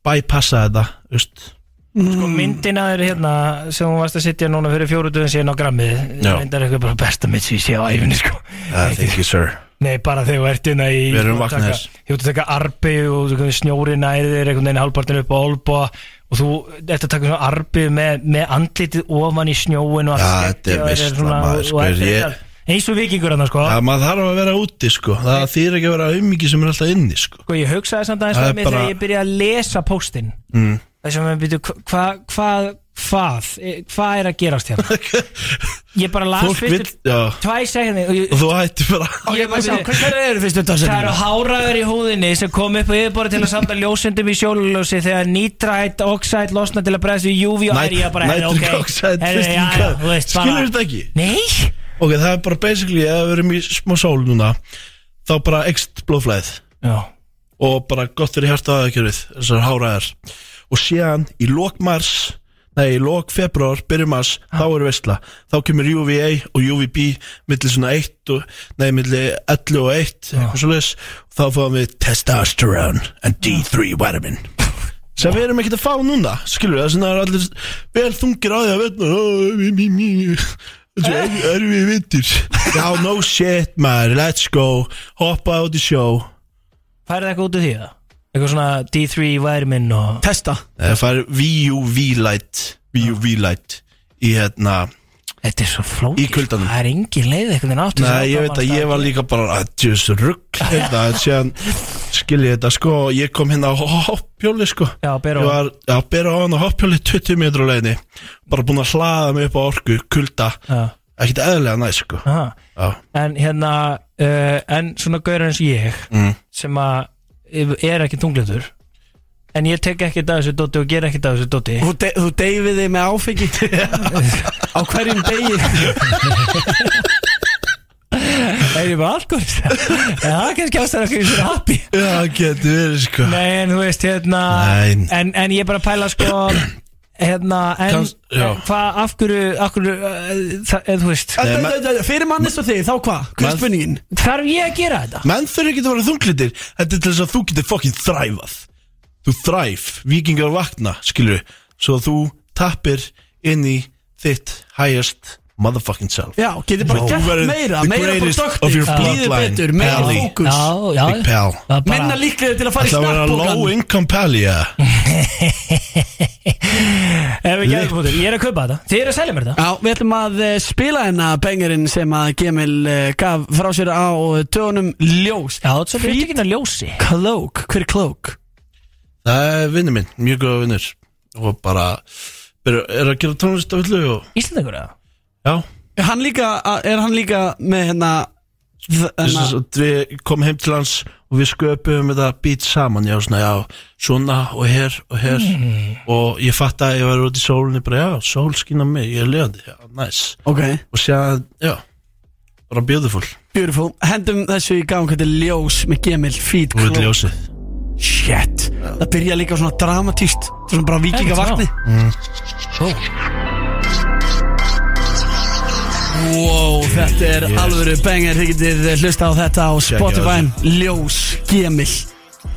bypassa þetta, veist. Sko myndina er hérna sem hún varst að sitja núna fyrir fjóru döðum síðan á grammið Já. myndar eitthvað bara besta mitt sem ég sé á æfinni sko. Uh, thank you sir Nei, bara þegar þú ert hérna í Við erum að taka- Þú ert að taka arbi og snjóri næðir einhvern veginn halvpartin upp á olbúa og þú ert að taka svona arbi með, með andlitið ofan í snjóin og allt skeggi þetta maður, eins og vikingur hann sko. Já, maður þarf að vera úti sko. Það þýr ekki að vera auðmikið sem er alltaf inni sko. Sko ég hugsaði samt aðeins með mig bara- þegar ég byrjaði að lesa póstinn. Mm. þessum við byrju hvað hvað hvað? Eh, hvað er að gerast hérna? [laughs] Ég bara las fyrstu tvæ segjandi og Og þú hætti bara ég bara Sjá, hvað hvað eru fyrstu Það eru háraður í húðinni sem kom upp á yfirborði til að sanda ljósundum í sjóluljósi þegar nitrætt oxide losna til að bregðast við UV og er ég bara heyrðu, Nitric ok, oxide í bara- Skilur þetta ekki? Nei, Ok, það er bara basically ef við erum í smá sól núna þá bara ekst blóðflæðið. Já, og bara gott fyrir hjarta aðeikjörið þessar háraðar og síðan í lok mars nei, í lok februar, byrjum mars þá er veistla, þá kemur UVA og UVB millir svona 1 og, nei, millir 11 og 1 eitthvað svo leis, og þá fáum við testosterone and D3 vitamin. Sem við erum ekkert að fá núna skilur við, það er allir vel þungir á því að veitna þessu erum við vittir já, no shit maður, let's go. Hoppa út í sjó. Færið eitthvað út af því það? Eitthvað svona D3 vitamin og Testa. Það fær VUV light VUV light í hérna Þetta er svo flókið. Í kuldanum. Það er engin leið eitthvað en áttu Nei, ég veit að ég var líka bara að djus rugg hérna, síðan skil ég þetta sko og ég kom hérna á hoppjóli sko. Já, bera á. Ég var, já, bera á hann á hoppjóli 20 metru á leiðinni bara búin að hlaða mig upp á orku, kulda. Já, ekkert eðlega næ sko. Aha. Já, En hérna, uh, en svona gauður eins og ég mm. sem að er ekki tunglindur. En ég tek ekkert af þessu dóti og ger ekkert af þessu dóti Þú, de þú deyfið þig með áfengi. [laughs] Á hverjum degi? [laughs] Er ég bara alkoholist? [laughs] En það er kannski ástæður okkur í svona happy. Já, getur verið sko. Nei, en þú veist, hérna Nei. en, en ég bara að pæla sko hérna, en, Kanns- já. en hvað, af hverju, af hverju, uh, það, eða þú veist Æ, æ, æ, æ, Fyrir mannis og þig, þá hvað? Hvað er Men- spurningin? Þarf ég að gera þetta? Menn þurfi ekki að vera þunglitir Þetta er til þess að þú getur fokkin þræfað Þú þræf, vikingar vakna Skilur, svo að þú tappir inn í þitt highest motherfucking self. Já, getur bara gert meira, meira produktiv, bloodline, betur, meira fókus. Já, já. Big pal. Það bara- Minna líklega til að fara í Það vera low snappbókan income pally [laughs] ja. Ef við gerum þetta, ég er að kaupa þetta. Þið er að selja mér þetta. Já, við ætlum að eh, spila hérna bengarinn sem að Gemil eh, gaf frá sér á tögunum Ljós. Já, þetta er ekki að ljósi. Cloak, hver er Cloak? Það er vinnu minn, mjög góða vinnur Og bara er, að gera tónlist af hullu og, Íslandegur eða? Já. Er hann líka, er hann líka með hérna þ- Þess hérna- að við komum heim til hans og við sköpum þetta beat saman. Já, svona, já, svona og hér og hér Mm. og ég fatt að ég var út í sólinni bara, já, sól skína mig, ég er lefandi já, nice. Ok, og sér, já, bara beautiful. Beautiful. Hendum þessu í gang, þetta er Ljós með Gemil, Feed og við Cloak ljósið. Shit, það byrja líka svona dramatíst Svona bara vikingavakni Wow, þetta er alvöru banger Þið getið hlusta á þetta á Spotify. Ljós, Gemil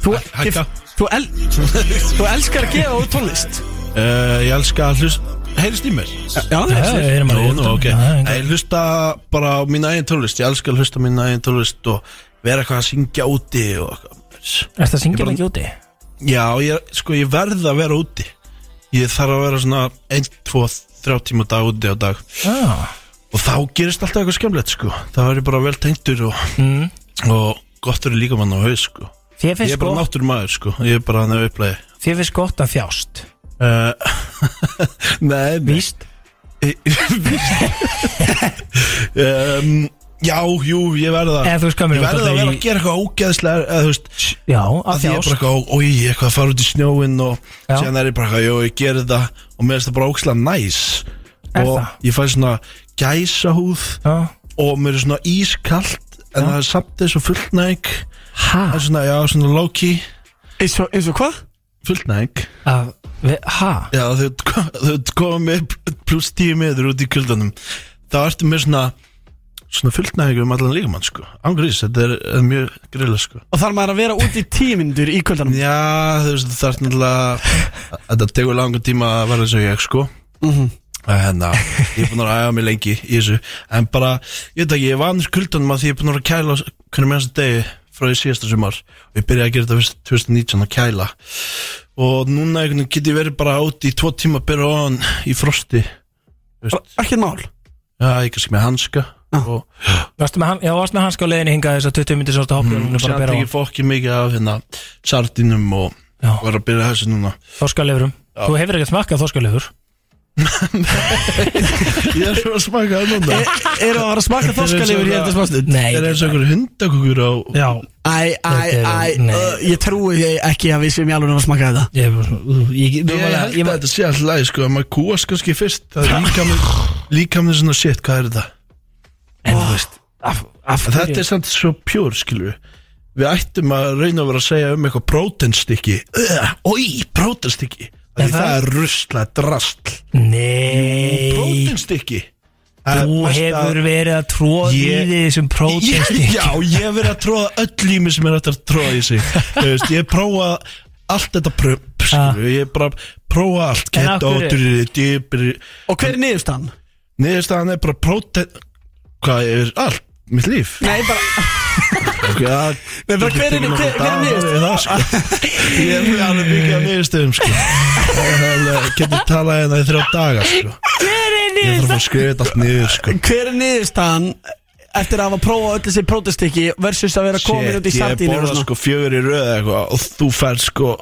Þú, Hækka. þú, el, [laughs] þú elskar að gefa út tónlist? Uh, ég elska að hlust heyrist í mér? Já, að ok. Já, já, ég hlusta bara á mín eigin tónlist. Ég elska að hlusta á mín eigin tónlist og vera eitthvað að syngja úti og eitthvað. Er það Ég syngja bara- mikið úti? Já, ég, sko, ég verð að vera úti. Ég þarf að vera svona 1, 2, 3 tíma dag úti á dag. Já Og þá gerist alltaf eitthvað skemmlegt, sko. Það verður bara vel tengtur og, mm. og gott verður líka mann á haus, sko. Ég er bara gott náttur maður, sko. Ég er bara hann að upplæði Þér finnst gott að þjást. Uh, [laughs] Nei, nei. Víst? [laughs] [laughs] Um, Já, jú, ég verð að Eða þú veist hvað mér Ég verð langar að vera að gera eitthvað ógeðslega veist, Já, að að því ég er bara þjást eitthvað, oi, eitthvað að fara út í snjóin og Já. síðan er ég bara eitthvað, jú, ég ger þetta. Og mér finnst það bara ógeðslega næs Er og það? ég fæ svona gæsahúð Já og mér er svona ískalt en það er samt þessu fullnæg Ha? það er svona, já, svona low-key Eins og, eins og hvað? fullnæg Að, við, ha? já, þau þau koma með pluss tíu meður út í kuldanum þá ertu með svona svona fullnæg um allan líkamann, sko ángrís, þetta er, er mjög grilla, sko Og þarf maður að vera út í tímyndur í kvöldanum Já, þú veist, það er náttúrulega [laughs] Þetta tegur langan tíma að vera eins og ég, sko Mhm. Að, ég er búin að æfa mig lengi í þessu. En bara, ég veit ekki, ég var annars kuldanum að því ég er búin að kæla Hvernig með þessu degi frá því síðasta sumar. Og ég byrjaði að gera þetta fyrst 2019 að kæla. Og núna get ég verið bara út í tvo tíma að byrja á hann í frosti Ekkert mál? Já, ég kannski með hanska Og Varstu með, han- já, varstu með hanska á leiðinni hingað þess að 20 myndir sástu hoppið mm, og bera á ekki fokki mikið af hérna Sardinum og var að byrja þessu núna. Þorskalefurum Þú hefur ekkert smakkað þorskalefur Ég er svo að smaka það núna. Eru að vera að smaka þorskalifur hér til smástund? Nei. Það er eins og einhverju hundakukur á Já. Æ, æ, Þetta æ, ég trúi ekki að við sem ég alveg að smaka þetta. Ég, ég, ég, Ég held að þetta sé alltaf lægi sko að maður kúast kannski fyrst. Það er líka með svona shit, hvað er þetta? En þú veist Þetta er samt svo pjór, skilur við Við ættum að reyna að vera að segja um eitthvað prótenstykki Ói, prótenstykki Er Það, er rusla, drastl Nei. Prótenstykki Þú hefur verið að tróða í því þessum prótestik [laughs] Já, ég hef verið að tróða öll í mig sem er hægt að tróða í sig. Veist, Ég hef prófað allt þetta prömp Ég hef bara prófað allt. Hverju- dyrri, dýpri Og hver er niðurstaðan? Niðurstaðan er bara próten Hvað er allt? Mitt líf? Nei, bara [laughs] Nei, bara hver er- hver- hver niðurstaðan? það, sko. Ég er alveg mikið af niðurstöðum sko. Ég getur talað hérna í þrjá daga sko. Hver er Ég þarf að skrifa þetta allt niður sko. Hver er niðurstaðan eftir að hafa prófað öll þessi prótestykki versus að vera komin út í Shit, ég og borða svona sko fjögur í röð eitthvað og þú fær sko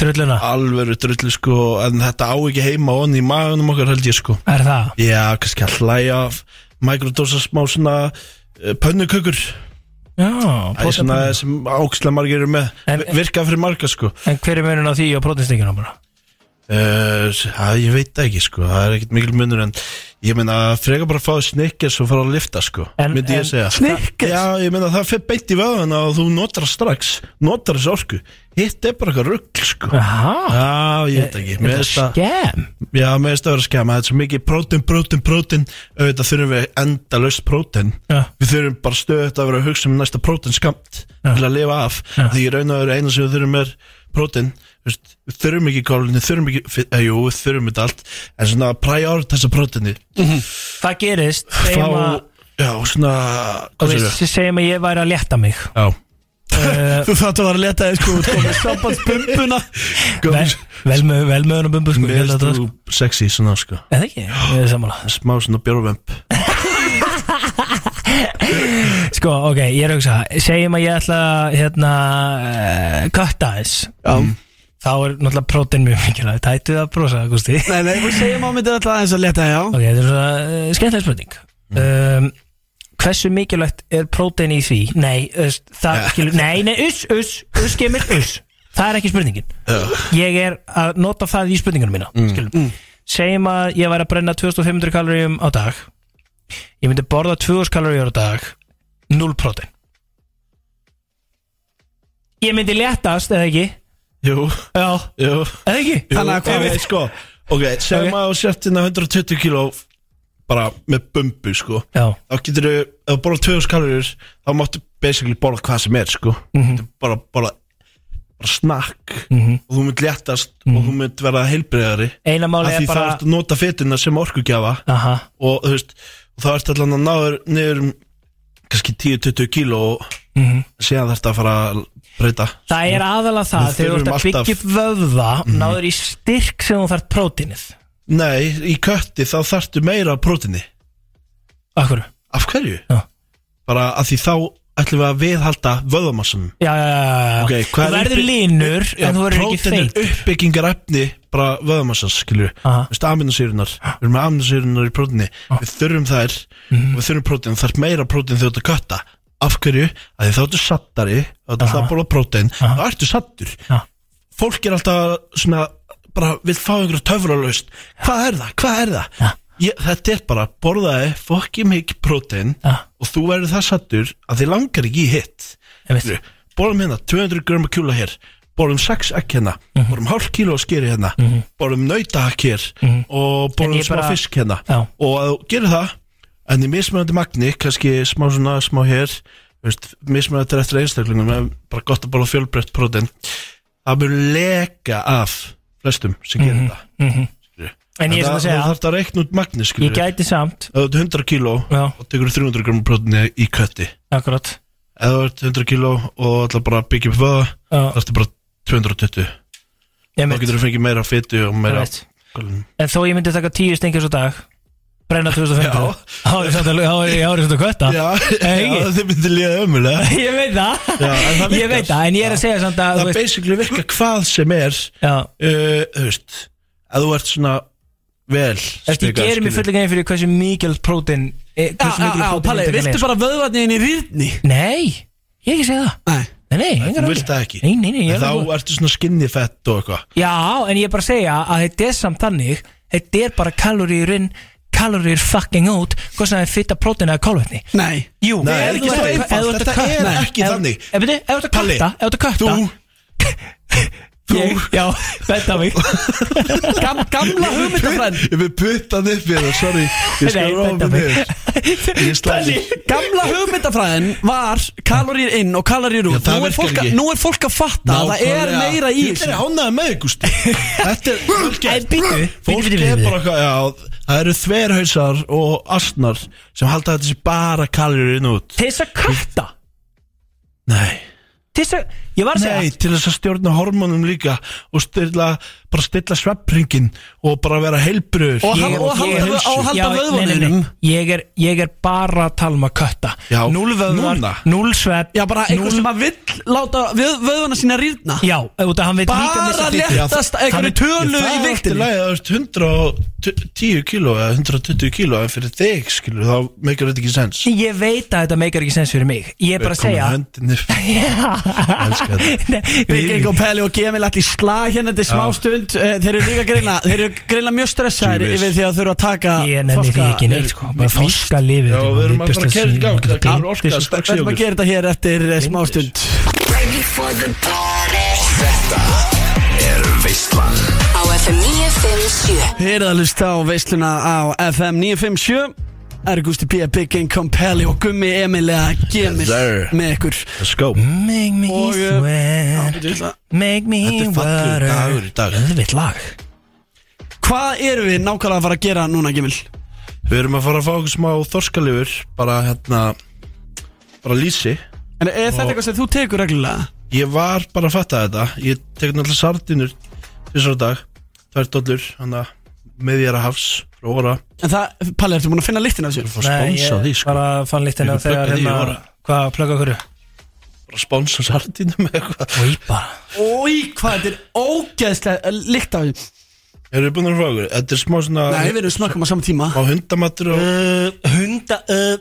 Drulluna alvöru drullu sko en þetta á ekki heima onni í magunum okkar held ég sko Er það? Já, kannski að hlæja mikrodósa smá svona pönnukökur Já, Það er svona próteinpönnu. sem ákslega margir eru með En- Virka fyrir marga sko En hver er munun á því og prótestikinu bara? uh, Það ég veit það ekki sko Það er ekkert mikil munur en Ég meina frekar bara að fá snikkers og fara að lifta sko En- Myndi ég en- segja Snickers? Já, ég meina það fyrir beint í vöðuna og þú notar það strax Notar þessu orku Hitt er bara eitthvað rugl sko. Já, ég veit ekki. Mér finnst það- Skem Já, mér finnst það að vera skema Þetta er svo mikið prótein, prótein, prótein auðvitað þurfum við enda laust prótein Já. Við þurfum bara stöðut að vera að hugsa um næsta prótein skamt Já. til að lifa af. Já. Því ég raun og veru eina sem við þurfum er prótein Veist, Við þurfum ekki kólunni, þurfum ekki fi- eh, Jú, við þurfum þetta allt. En svona prioritæsa próteini Það gerist segjum Fá, að já, svona Hvað segirðu? segjum að ég væri að létta mig. Já Þú þátt að vera að leta þig sko út komið sambandsbumbuna vel, með að bumbu sko, Mér finnst þú sexy svona sko. Eða ekki, ég er sammála. Smá svona bjórvemp [laughs] Sko, ok, ég er að hugsa. Segjum að ég ætla hérna, uh, Kötta þess Já. Þá er náttúrulega prótein mjög mikilvægt. Tættu það að brosa, Gusti Nei, nei, við segjum á myndið alltaf aðeins að leta, já. Ok, þetta er svona uh, skemmtileg spurning. Um, Hversu mikilvægt er prótein í því? Nei, uss, það, Ja. skilur, nei, nei, uss, uss, uss, gemir, uss Það er ekki spurningin Ég er að nota það í spurningunum mína mm. mm. Segjum að ég væri að brenna 2500 kaloríum á dag Ég myndi borða 2000 kaloríur á dag 0 prótein Ég myndi léttast, eða ekki? Jú, Já, jú eða ekki? Jú, Þannig að hvað við- sko Ok, segjum Ok. að þú sért inn á 120 kíló bara með bumbu, sko. Já, þá getur þú, ef þú borða 2000 kalorir þá máttu basically borða hvað sem er, sko. Mhm. bara borða bara snakk. Mhm. og þú mynd léttast og þú mynd verða heilbreyðari eina máli af er því bara þá ertu að nota fytina sem orkugjafa. Aha, og þú veist, og þá ertu allan að náður niður um kannski 10-20 kíló og mhm. síðan þarftu að fara að breyta. Það er aðalega það þegar þú ert að byggja alltaf- upp vöðva náður í styrk sem þú þarf prótínið Nei, í kötti þá þarftu meira af prótini Akkur Af hverju? Já. Bara að því þá ætlum við að viðhalda vöðvamassanum. Já, já, já, já Ok, hvað Þú er verður línur Já, en þú verður ekki prótein er feit. uppbyggingar efni bara vöðvamassans, skilju Aha. Þú veist, aminosýrunar Við erum með aminosýrunar í prótini Við þurfum þær. Mhm. og við þurfum prótein. Þarf meira prótein þegar þú ert að kötta. Af hverju? Að því þá ertu sattari Þá ertu alltaf að bóla prótein. Þá ertu sattur. Fólk er alltaf svona bara vil fá einhverja töfralaust Hvað er það? Hvað er það? Já. Ég, þetta er bara borðaði fokki mikið prótein Já. og þú verður það sattur að þið langar ekki í hitt borðum hérna 200 gröma kjúla hér borðum 6 ekk hérna Mhm. borðum hálf kíló skeri hérna borðum nautahakk hér og En borðum ég smá bara- fisk hérna Já. og að þú gerir það en í mismunandi magni, kannski smá svona smá hér, mismunandi eftir einstaklingum, bara gott að borða fjölbreytt prótein, það mun leka af flestum sem gerir þetta. Mhm. En ég er sem að Það- segja þú þarf að reikna út magni, skilur Ég gæti samt. Ef þú ert 100 kíló og tekur 300 gröma prótein í kötti. Akkurat. Ef þú ert 100 kíló og ætlar bara að byggja upp vöða. Það ertu bara 220 Ég Þá getur þú fengið meira fytu og meira. En þó ég myndi taka tíu stengjast á dag Brenna 2015 Já. Þá er ég svona kvötta þið myndir líða ömulega [laughs] Ég veit það. Það Ég veit það En ég er að segja samt að Það basically virka hvað sem er uh, Þú veist Að þú ert svona vel ég gerir mér fullega einn fyrir hversu mikil prótein Já, eh, Hversu mikil Palli, viltu bara vöðvarniðin í rýrni? Nei, ég ekki segja það. Nei. Nei, Þú vilt það ekki. Nei, nei, nei, Þá alveg- ertu svona skinny fett og eitthvað. Já, en ég er bara að segja að þetta er samt þannig Þetta er bara kaloríur inn Kaloríur fucking út Hvað sem það er fitta prótein eða kálvetni Nei Jú, Nei, ef ekki þú svo ert- einfalt. ef þú ert að Þetta er Nei, ekki ef- þannig. Ef þú ert að Palli, kötta Ef þú ert að kötta Þú [laughs] Ég, já, þetta mig. [laughs] Gam, Gamla hugmyndafræðin. Ég vil putta hann upp í það, sorry. Ég skal þetta niður. Ég slæði Gamla hugmyndafræðin var kaloríur inn og kaloríur út. Já, nú, er fólk, nú er fólk að fatta að það er meira í Ég er þessu hánaði með ykkur [laughs] Þetta er Fólk er bara eitthvað, já, það eru þverhausar og asnar sem halda þetta sé bara kalorir inn og út. Þess að kötta Nei. Þess að, ég var að segja Nei, til þess að stjórna hormónum líka og stilla, bara stilla sveppringin og bara vera heilbröður Og og ég- og halda vöðvunum. Ég er, ég er bara að tala um að kötta. Núl vöðvar, núl svepp Já, bara einhver sem að vill láta vöð, vöðvana sína rýrna. Já, út af hann veit líka Bara léttast einhverju tölu í viktinni Það er eftir 110 kíló eða 120 kíló en fyrir þig, skilur, þá meikar þetta ekki sens. Ég veit að þetta meikar ekki sens fyrir mig. Ég er bara að segja [laughs] Nei, Big Ego Pelli og Gemil allir slag hérna til smá stund. Eh, Þeir eru líka greina Þeir eru greina mjög stressaðir yfir því að þurfa að taka Ég nenni því ekki neitt sko. Bara fólka lifið Já, við erum að fara að kæra í gang Það kemur orka Við strax í ætlum að okkur. gera þetta hér eftir eh, smá stund. Ready for the party. Þetta er Veistlan Á FM 957 Heyrið að hlusta á veisluna á FM 957 Það eru Gusti P. Big Income Pelli og Gummi Emilia Gemil Yes, með ykkur. Let's go. Make me Og, uh, sweat. Make me Þetta er water. dagur í dag. Hvað eru við nákvæmlega að fara að gera núna Gemil? Við erum að fara að fá okkur smá þorskalifur Bara hérna Bara lýsi. En er þetta eitthvað sem þú tekur reglulega? Ég var bara að fatta þetta. Ég tek náttúrulega sardinur Þessar dag. Tvær dollur Þannig að Meðjara hafs Frá óra En það, Palli, ertu búin að finna lyktin af sér? Fá sponsa því sko bara fann lítina Ég þegar plugga því hérna óra. Hvað plugga okkur? Bara sponsa sardinum með eitthvað Í bara Ói, hvað þetta er ógeðslega lykt af því Erum við búin að fá okkur? Þetta er smá svona Nei, við erum smakkum á saman tíma Á hundamattur og uh, Hunda uh,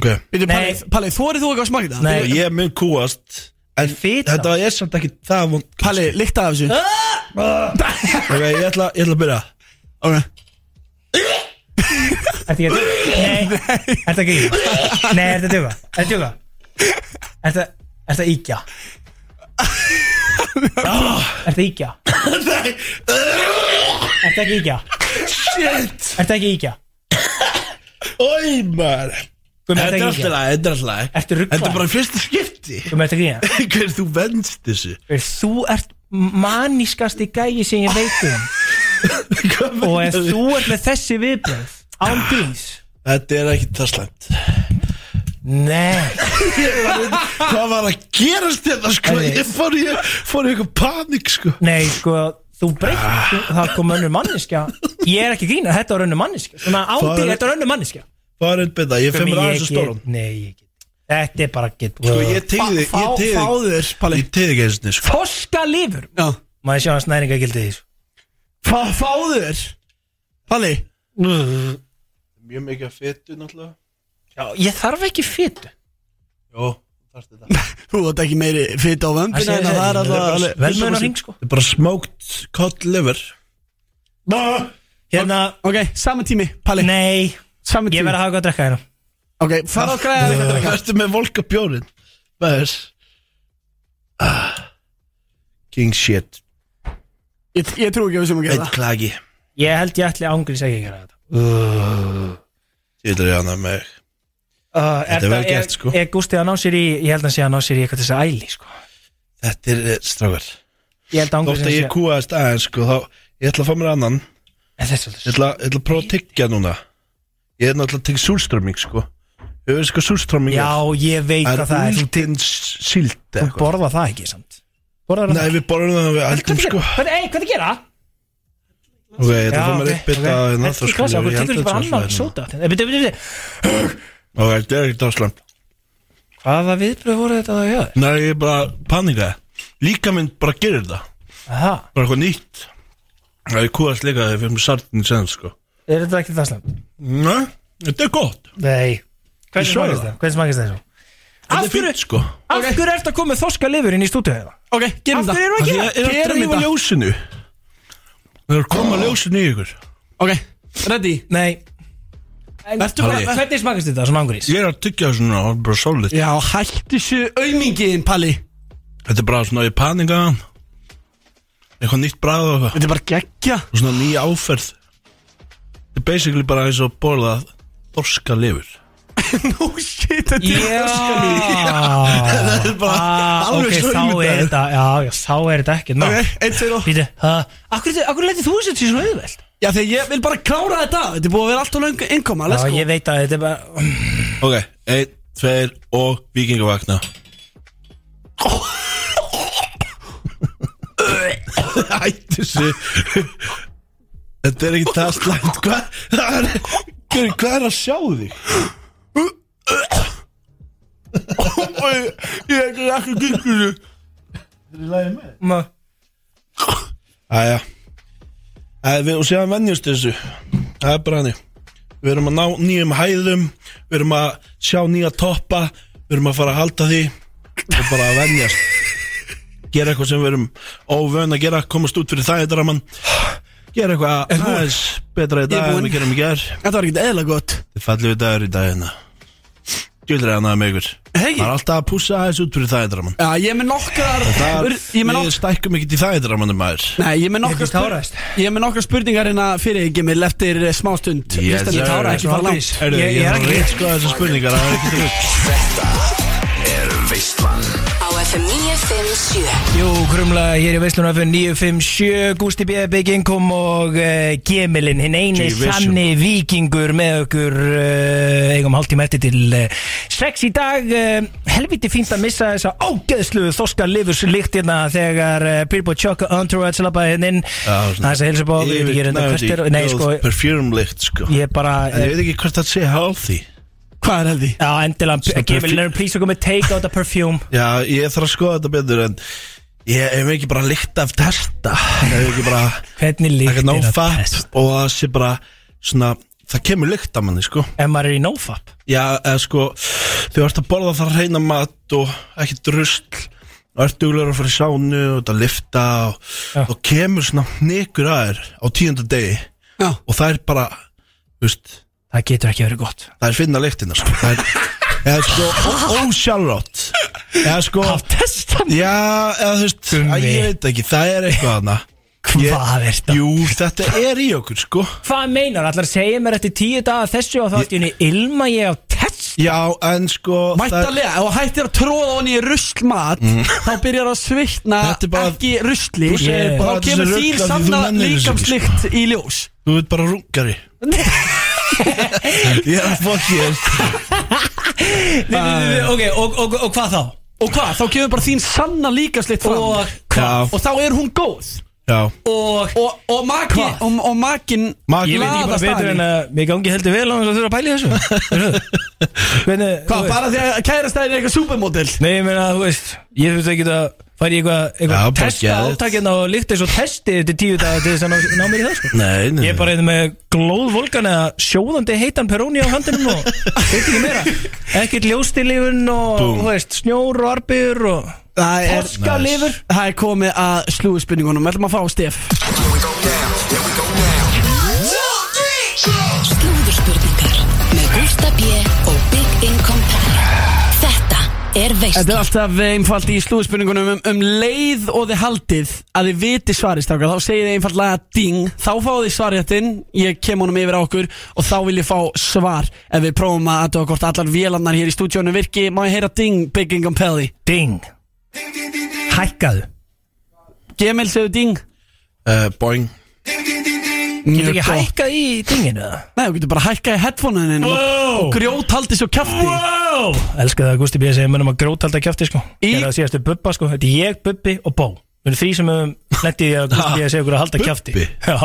Ok Bíddu, Palli, Nei. Palli, þórið þú eitthvað að smaka þetta? Nei. Ég mun kúast En Fita. þetta er samt ekki það vond Palli, lykta af þessu Ok, ég ætla, ég ætla að byrja Ok. Ertu ekki [laughs] Nei. Ertu ekki Nei, ertu að djóka? Ertu að djóka? Ertu Ertu að íkja Ertu að íkja Ertu ekki að íkja Shit. Ertu ekki að íkja Ói maður. Gumi, Þetta er að alltaf íkja læg, þetta er alltaf læg Ertu ruggla Þetta er bara fyrsta skipti. Gumi, ertu ekki að [laughs] Hver þú venst þessu. Þú ert manískasti gæi sem ég veit um [laughs] Og ef þú ert með þessi viðbröð Án gríns Þetta er ekki það slæmt. Nei. Hvað var að gerast þetta sko? Nei. Ég fór í, fór í eitthvað panik sko. Nei, sko, þú breytt þú, Það kom önnur manneskja. Ég er ekki að grína, þetta var önnur manneskja. Svona ándið, er- þetta var önnur manneskja. Það er einn bita, ég Gumi, femur aðeins ég að stóran. Get- Nei, ég get Þetta er bara get Sko ég tegði, ég tegði Fáður, Palli. Ég tegði ekki eins og sko. Þoska lifur. Já. Má ég sjá hans næringagildið því Fá, Fáður? Palli? Mjög mikið að fytu náttúrulega. Já, ég þarf ekki fytu Jó, þarfst þetta. [laughs] Þú átt ekki meiri fyrt á vömbina en það er alltaf alveg Vel með hennar ring, sko. Þetta er bara smoked cod liver. Hérna, Ok, saman tími, Palli. Nei Saman Ég tími. verð að hafa gott að drekka hérna. Ok, fara á græða eitthvað að drekka. Vertu með volka bjórin er þess ah, King shit Ég, ég trú ekki að við sem að gera Eitt það. klagi. Ég held ég ætli ángriðs ekki að gera þetta. Ég vil reyna með uh, Þetta er vel gert, sko. Er Gústi að ná sér í Ég held að hann sé að ná sér í eitthvað þess að æli sko. Þetta er eh, strákar. Ég held að Þótt ángriðs að ég kúaðist aðeins sko Þá ég ætla að fá mér annan. En þess Ég ætla, ég ætla að prófa að tyggja núna. Ég er náttúrulega að tyggja súlströmming sko. Ég veist hvað súlströmming Já, ég veit er hvað það er. Þú, últinn síld þú borða það ekki samt Borðar Nei við borðum það við eldum sko. Hvað er það að gera? Ok, að fá mér hérna, Þetta er klasa, okkur tekur bara þetta annar svona. sóta þetta er ekki dásland Hvaða viðbröð voru þetta að höra? Nei, ég bara panika Líka minn bara gerir það. Aha, Bara eitthvað nýtt. Það er kúast líka þegar við fyrir með sartin sen sko. Er þetta ekki það slemt? Nei, þetta er gott. Nei. Hvernig smakast það? Af er hverju, fínt sko. af hverju ertu að koma þoska lifur inn í stúdíu hérna? Ok, gerum Af það. hverju erum Það við að er gera? að Gerum þetta. ljósinu. Það er að koma ljósinu í ykkur. Ok, ready? Nei. Vertu bara, hvernig smakast þetta svona ángrís? Ég er að tyggja svona, það er bara solid Já, hættu þessu auðmingin, Palli. Þetta er bara svona í panika. Eitthvað nýtt bræð og eitthvað. Þetta er bara geggja. Svona ný áferð. Þetta er basically bara eins og borða Þorska lifur [laughs] No shit, þetta er Já. [laughs] Það er bara ah, alveg Ok, svo þá er þetta Já, já, þá er þetta ekkert ná. Ok, einn, tveir og Býtu, það Akkur, akkur letið þú þessu til svona auðveld? Já, þegar ég vil bara klára þetta. Þetta er búið að vera allt og löngu innkoma. Let's Já, ég veit að þetta er bara [clears throat] Ok, einn, tveir og vikingavagna [laughs] Ættu þessu Þetta er ekki það slæmt. Hvað er að sjá þig? Ég er ekki gikkur Ma- Æja Æ, við, Og séðan venjast þessu. Það er bara hannig Við erum að ná nýjum hæðum. Við erum að sjá nýja toppa. Við erum að fara að halda því. Og bara að venjast. Gera eitthvað sem við erum óvön að gera. Komast út fyrir það eitthvað mann Gera eitthvað aðeins betra í er dag en við gerum í ger Þetta var ekkert eðla gott. Þið fallið við dagur í dagina Djúlir hann að með ykkur Hei. Það er alltaf að pússa aðeins út fyrir þægidraman Já, ég er með nokkrar Það Ég er með Við stækkum ekkert í þægidramanum maður Nei, ég er með Ég nokkrar finnst táraðist. spur- Ég er með nokkrar spurningar hérna fyrir ekki Gimil eftir eh, smá stund Yes, Listan í sir. tára ekki fara langt Heyrðu, Ég- Ég ég er er að ekki- reynd sko þessar spurningar Það er ekki rugg Er veistlan Á FM 957 Jú, krumla hér í Veisluna fyrir 957 Gústi B. Bygging kom og uh, Gemilin, hinn eini sanni vikingur með okkur uh, eigum hálftíma eftir til uh, sex í dag. Uh, helviti fínt að missa þessa ágeðslu þoska livurs líkt hérna þegar uh, Pirbo Choco Entourage lappaði hérna inn. Það er að hilsa på ég veit ekki hérna er nei sko sko. ég bara En Ég veit ekki hvort það sé healthy Hvað er heldi? já endilega er please að koma með take out the perfume. [laughs] Já, ég þarf að skoða þetta betur En ég hef ekki bara lykt af testa Ég hef ekki bara hvernig líkt Ekki er að fat testa Og það sé bara svona Það kemur lykt af manni sko. Ef maður er í nofap Já, eða sko Þú ert að borða það reyna mat Og ekki drusl Og ert duglegur að fara í sánu Og þetta lifta Og þá kemur svona hnikur að þér Á tíunda degi Já. Og það er bara Þú veist það getur ekki verið gott. Það er finna lyktina sko. Það er Eða sko Ósjálfrátt. Eða sko af testan Já, eða þú veist Gummi. að Ég veit ekki, það er eitthvað hana Hvað er þetta? Jú, þetta er í okkur sko. Hvað meinar? Allar segja mér eftir tíu daga þessu og þá ætti henni ilma ég á test Já, en sko það Mættalega, ef þú hættir að tróða honni í ruslmat þá byrjar að svitna Þetta er bara- ekki rusli. Þú segir og bara þá þessi kemur rugl þín af því þú sanna nennir þessu ekki, líkamslikt í ljós. Þú veit bara rungari [laughs] Ég er að fokk ég Ok, og, og, og hvað þá? Og hvað, þá kemur bara þín sanna líkamslikt fram. Og Já, Og þá er hún góð. Já. Og Og, og makin, Hvað? og, og makin Makin- Ég veit ekki bara betur en að Mér gangi heldur vel á þess að þurfa að pæla í þessu. Hvað, veist- bara því að kærastæðin er eitthvað supermodel? Nei, ég meina, þú veist Ég þurfti ekki að fara í eitthvað Já, eitthvað bara testa geðveikt. átakina og líkt eins og testi til tíu daga til þess að ná, ná mér í það sko Nei, nei, Ég er bara eitthvað með glóð volkan eða sjóðandi heitan peróni á handinum og veit ekki meira Ekkert ljóstilífun og, Búm. þú veist, snjór og arbjör og Það er, Þorskalifur. það er komið að slúðspurningunum Við ætlum að fá Stef Slúðurspurningar með Gústa B. og Big Income Er Þetta er alltaf einfalt í slúðspurningunum um, um leið og þið haldið að þið viti svarið strákar. Þá segið þið einfallega ding. Þá fáið þið inn ég kem honum yfir á okkur og þá vil ég fá svar. Ef við prófum að aðtöða hvort allar vélarnar hér í stúdjónu virki má ég heyra ding Big Income Pelli. Ding. Hækkaðu. Gemil segðu ding. Uh, Boing Getur ekki hækkað í dinginu eða? Nei, þú getur bara hækkað í headphone-inu Wow. og, og grjót haldið svo kjafti Wow Elskar það að Gusti B. segir mönnum að grótalda kjafti sko Í-. Það síðastu Bubba sko Þetta er ég, Bubbi og Bó Við erum því sem höfum lendið í að Gusti B. segir okkur að halda kjafti Bubbi? Já,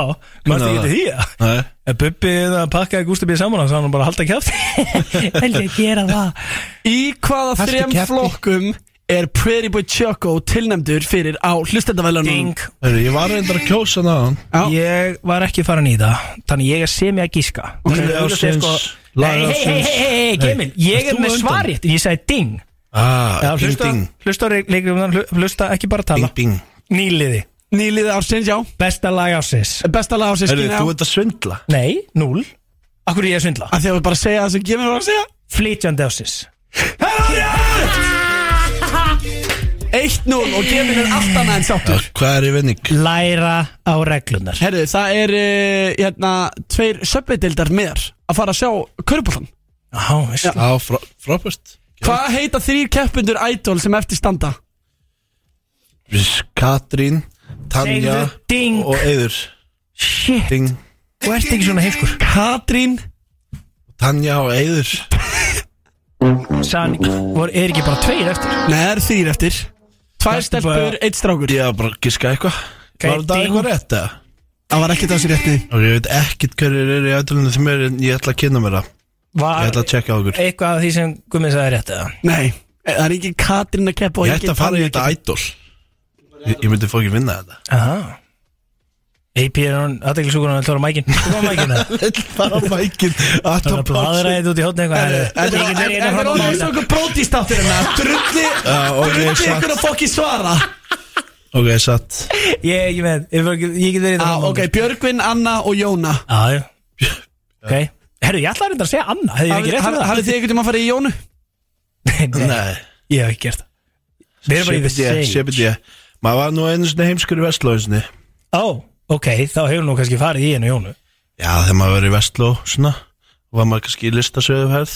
maður það? til því að Nei Ef Bubbi það pakkaði Gusti B. saman þá hann bara að halda kjafti Vel ég gera það Í hvaða þrem flokkum er Pretty Boy Choco tilnæmdur fyrir á hlustendavælunum. Ding. Heyrðu, Ég var reyndar að kjósa náðan Já. Ég var ekki farin í það Þannig ég er sem ég að gíska. Ég vil segja, sko, Lag Nei, hei, hei, ársins. hei, hei. Gemil Ég Ert er þú með á undan? svarið. Ég sagði ding. Ah, Já, ding hlusta, ding. hlusta, hlusta, hlusta ekki bara að Bing tala bing Nýliði. Nýliði ársins, já. Besta lag ásins Besta lag ársins Heyrðu, á þú ert að svindla? Nei, núl Akkur er ég að svindla? Að því að við bara segja það sem Gemil var að segja. Flytjandi ásins 1-0 og Gemil er allt annað en sáttur. Hvað er í vinning? Læra á reglunar Herru, það er uh, hérna, tveir söpveitildar með að fara að sjá Körbóltan Já, veist Já, frá, frábært. Hvað heita þrýr keppundur Idol sem eftir standa? Katrín, Tanja Segðu ding. og Eður Shit, Ding. Þú ert ekki svona heimskur Katrín. Tanja og Eður Sann, vor, er ekki bara tveir eftir? Nei, það eru þrýr eftir Tvær stelpur, eitt strákur. Ég var bara að giska eitthvað. Ok, Var ding. eitthvað rétt eða? Það var ekkert á sér rétti. Og ég veit ekkert hverjir eru í ætlunum þeim er en ég ætla að kynna mér það. Ég ætla að tjekka á okkur eitthvað af því sem Gummið sagði rétt eða? Nei, það er ekki Katrín að keppa Ég ætla að fara í þetta ædol Ég, ég myndi fókið vinna þetta. Aha AP er hann aðeinsúkur hann að tóra mækin? Hvað var [laughs] mækin það? Bara mækin. Það er að bladra eitthvað út í eitthvað get verið er brótistáttur hérna Drulli, drulli ykkur að fokki svara. Ok, satt. Ég er með Ég get verið ah, þetta Ok, Björgvin, Anna og Jóna. Já, já. Ok. Herru, ég ætla að reynda að segja Anna. Hefði ég ekki rétt með það? hafið þið einhvern tímann farið í Jónu? Nei. Ég hef ekki gert það. Við erum bara í ok, þá hefur nú kannski farið í hennu Jónu. Já, þegar maður var í Vestló svona og var maður kannski í listasöðuferð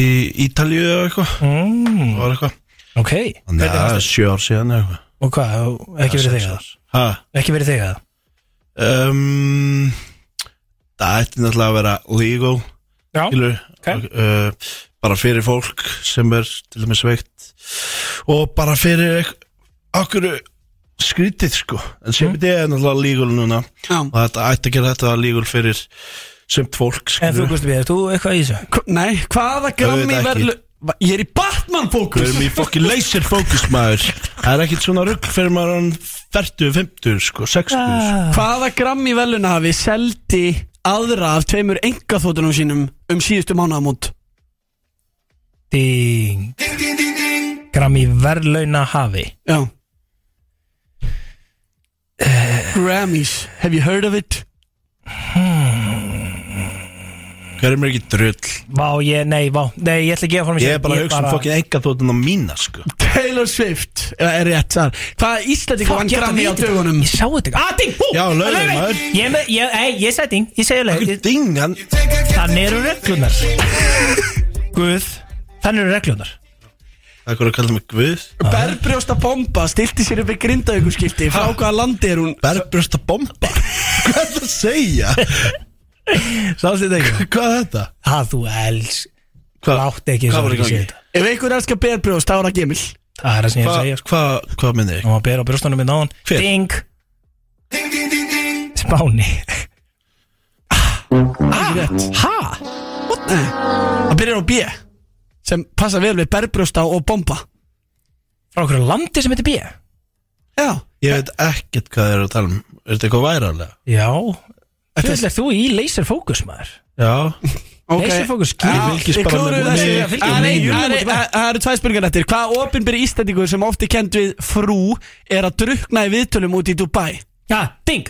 í Ítalíu eða eitthvað. Mm. var eitthvað. Ok, Þannig að það er sjö ár síðan eða eitthvað. Og hvað, ekki verið þig að? Ha? Ekki verið þig að? Um, það ætti náttúrulega að vera legal Já, skilur, ok. uh, bara fyrir fólk sem er til dæmis veikt og bara fyrir ekk- okkur skrítið sko. En CBD er náttúrulega legal núna. Já. og þetta ætti að gera þetta legal fyrir sumt fólk En þú. Gusti B, þú eitthvað í þessu? Nei, hvaða grammi ekki. verður Ég er í Batman Við fókus erum í fokkin laser fókus maður. Það er ekkit svona rugg fyrir maður hann 40, 50 sko, 60 Ah. Hvaða grammi veluna hafi seldi aðra af tveimur engaþótunum sínum um síðustu mánuðamót Ding. Grammy verðlauna hafi? Já Grammys, have you heard of it? Hver er mér ekki drull? Vá, ég, nei, vá. Nei, ég ætla ekki að fara mig Ég er bara að hugsa um fokkin enga þóttuna mína sko. Taylor Swift. Er rétt þar Hvaða íslendingur vann Grammy á dögunum? Ég sá þetta. Ekki Ah, ding, hú Já, Laufey. maður. Ég, með- ég, ei, ég segi ding, ég segi leið Ding, hann Þannig eru reglunar Guð, þannig eru reglunar Það er hvað að kalla mig Guð Berbrjósta bomba stilti sér upp í grindaugurskipti Frá hvaða landi er hún? Berbrjósta bomba [laughs] Hvað er það að segja? Sástu þetta ekki? Hvað er þetta? Ha, þú els Hvað, Látt ekki hvað var ekki þetta Ef einhver elskar berbrjóst, þá er það gemil Það er það sem ég er að segja Hvað, sko. hvað, hvað minni ég? Hún var að bera á brjóstunum minn á hann Hver? Ding Spáni Ekki rétt Ha? Nei, það byrjar á B Sem passa vel við berbrjósta og bomba. Frá okkur landi sem heitir B? Já. Ég veit ekkert hvað þið eru að tala um. Er þetta eitthvað væralega? Já. Þú veist þú í laser focus maður? Já. Ok. Laser focus Já, skýr fylgist ég bara klúðraði með- þessu. með- Ah, fylgist nei, með- ah, nei, ah, Það eru tvær spurningar eftir. Hvaða opinberi ístendingur sem oft er kend við frú er að drukna í viðtölum út í Dubai? Já, ding.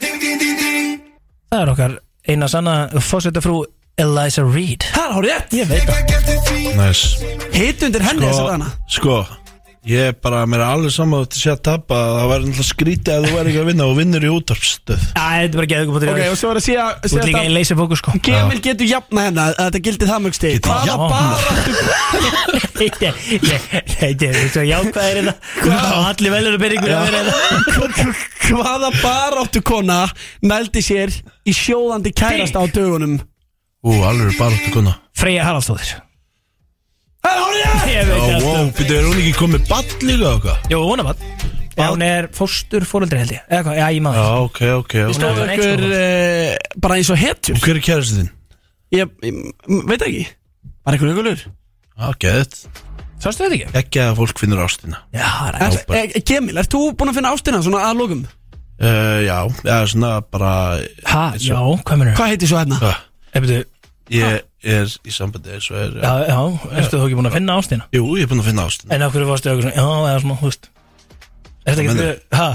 Það er okkar eina sanna fórsetafrú Eliza Reid. Það er hár rétt. Ég veit það. Næs. Hitt undir henni þess að hana. Sko Ég er bara, mér er alveg saman að sé að tapa Það væri náttúrulega skrítið að þú væri ekki að vinna og vinnur í útvarpstöð Já, þetta er bara geðugum Ok, og svo er að segja Þú ert líka einn laser focus sko. Gemil getur jafna hennar að þetta gildi það mjög stig. Getur Hvaða jafnað? bara Þetta er svo jákvæðir þetta Og allir velur að byrja ykkur að vera þetta Hvaða baráttu kona nældi sér í sjóðandi kærasta á dögunum? Ú, alveg bara áttu kona. Freyja Haraldsdóttir. Það er hár rétt Ég veit það wow, byrju, er hún ekki komið ball líka og hvað? Jú, hún er bann Já, hún er fóstur fóreldri held ég. Eða hvað, já, ég maður Já, ok, ok, ok. Stóð Nei, ykkur sko. uh, bara eins og hetjur. Og hver er kærastu þinn? Ég, ég m- veit ekki. Bara ykkur ykkurlur Já, geðið Sástu þetta ekki? Ekki að fólk finnur ástina. Já, það er er, e, Gemil, ert þú búinn að finna ástina svona að lókum? uh, Já, já, svona bara Ha, já, hvað mennur? Hvað heitir svo hérna? uh, Eða, Ég er í sambandi eins og er já, já, ertu þú ekki búin að finna ástina? Jú, ég er búin að finna ástina. En okkur varstu eitthvað svona, já, eða svona, þú veist. Er þetta ekki, ha?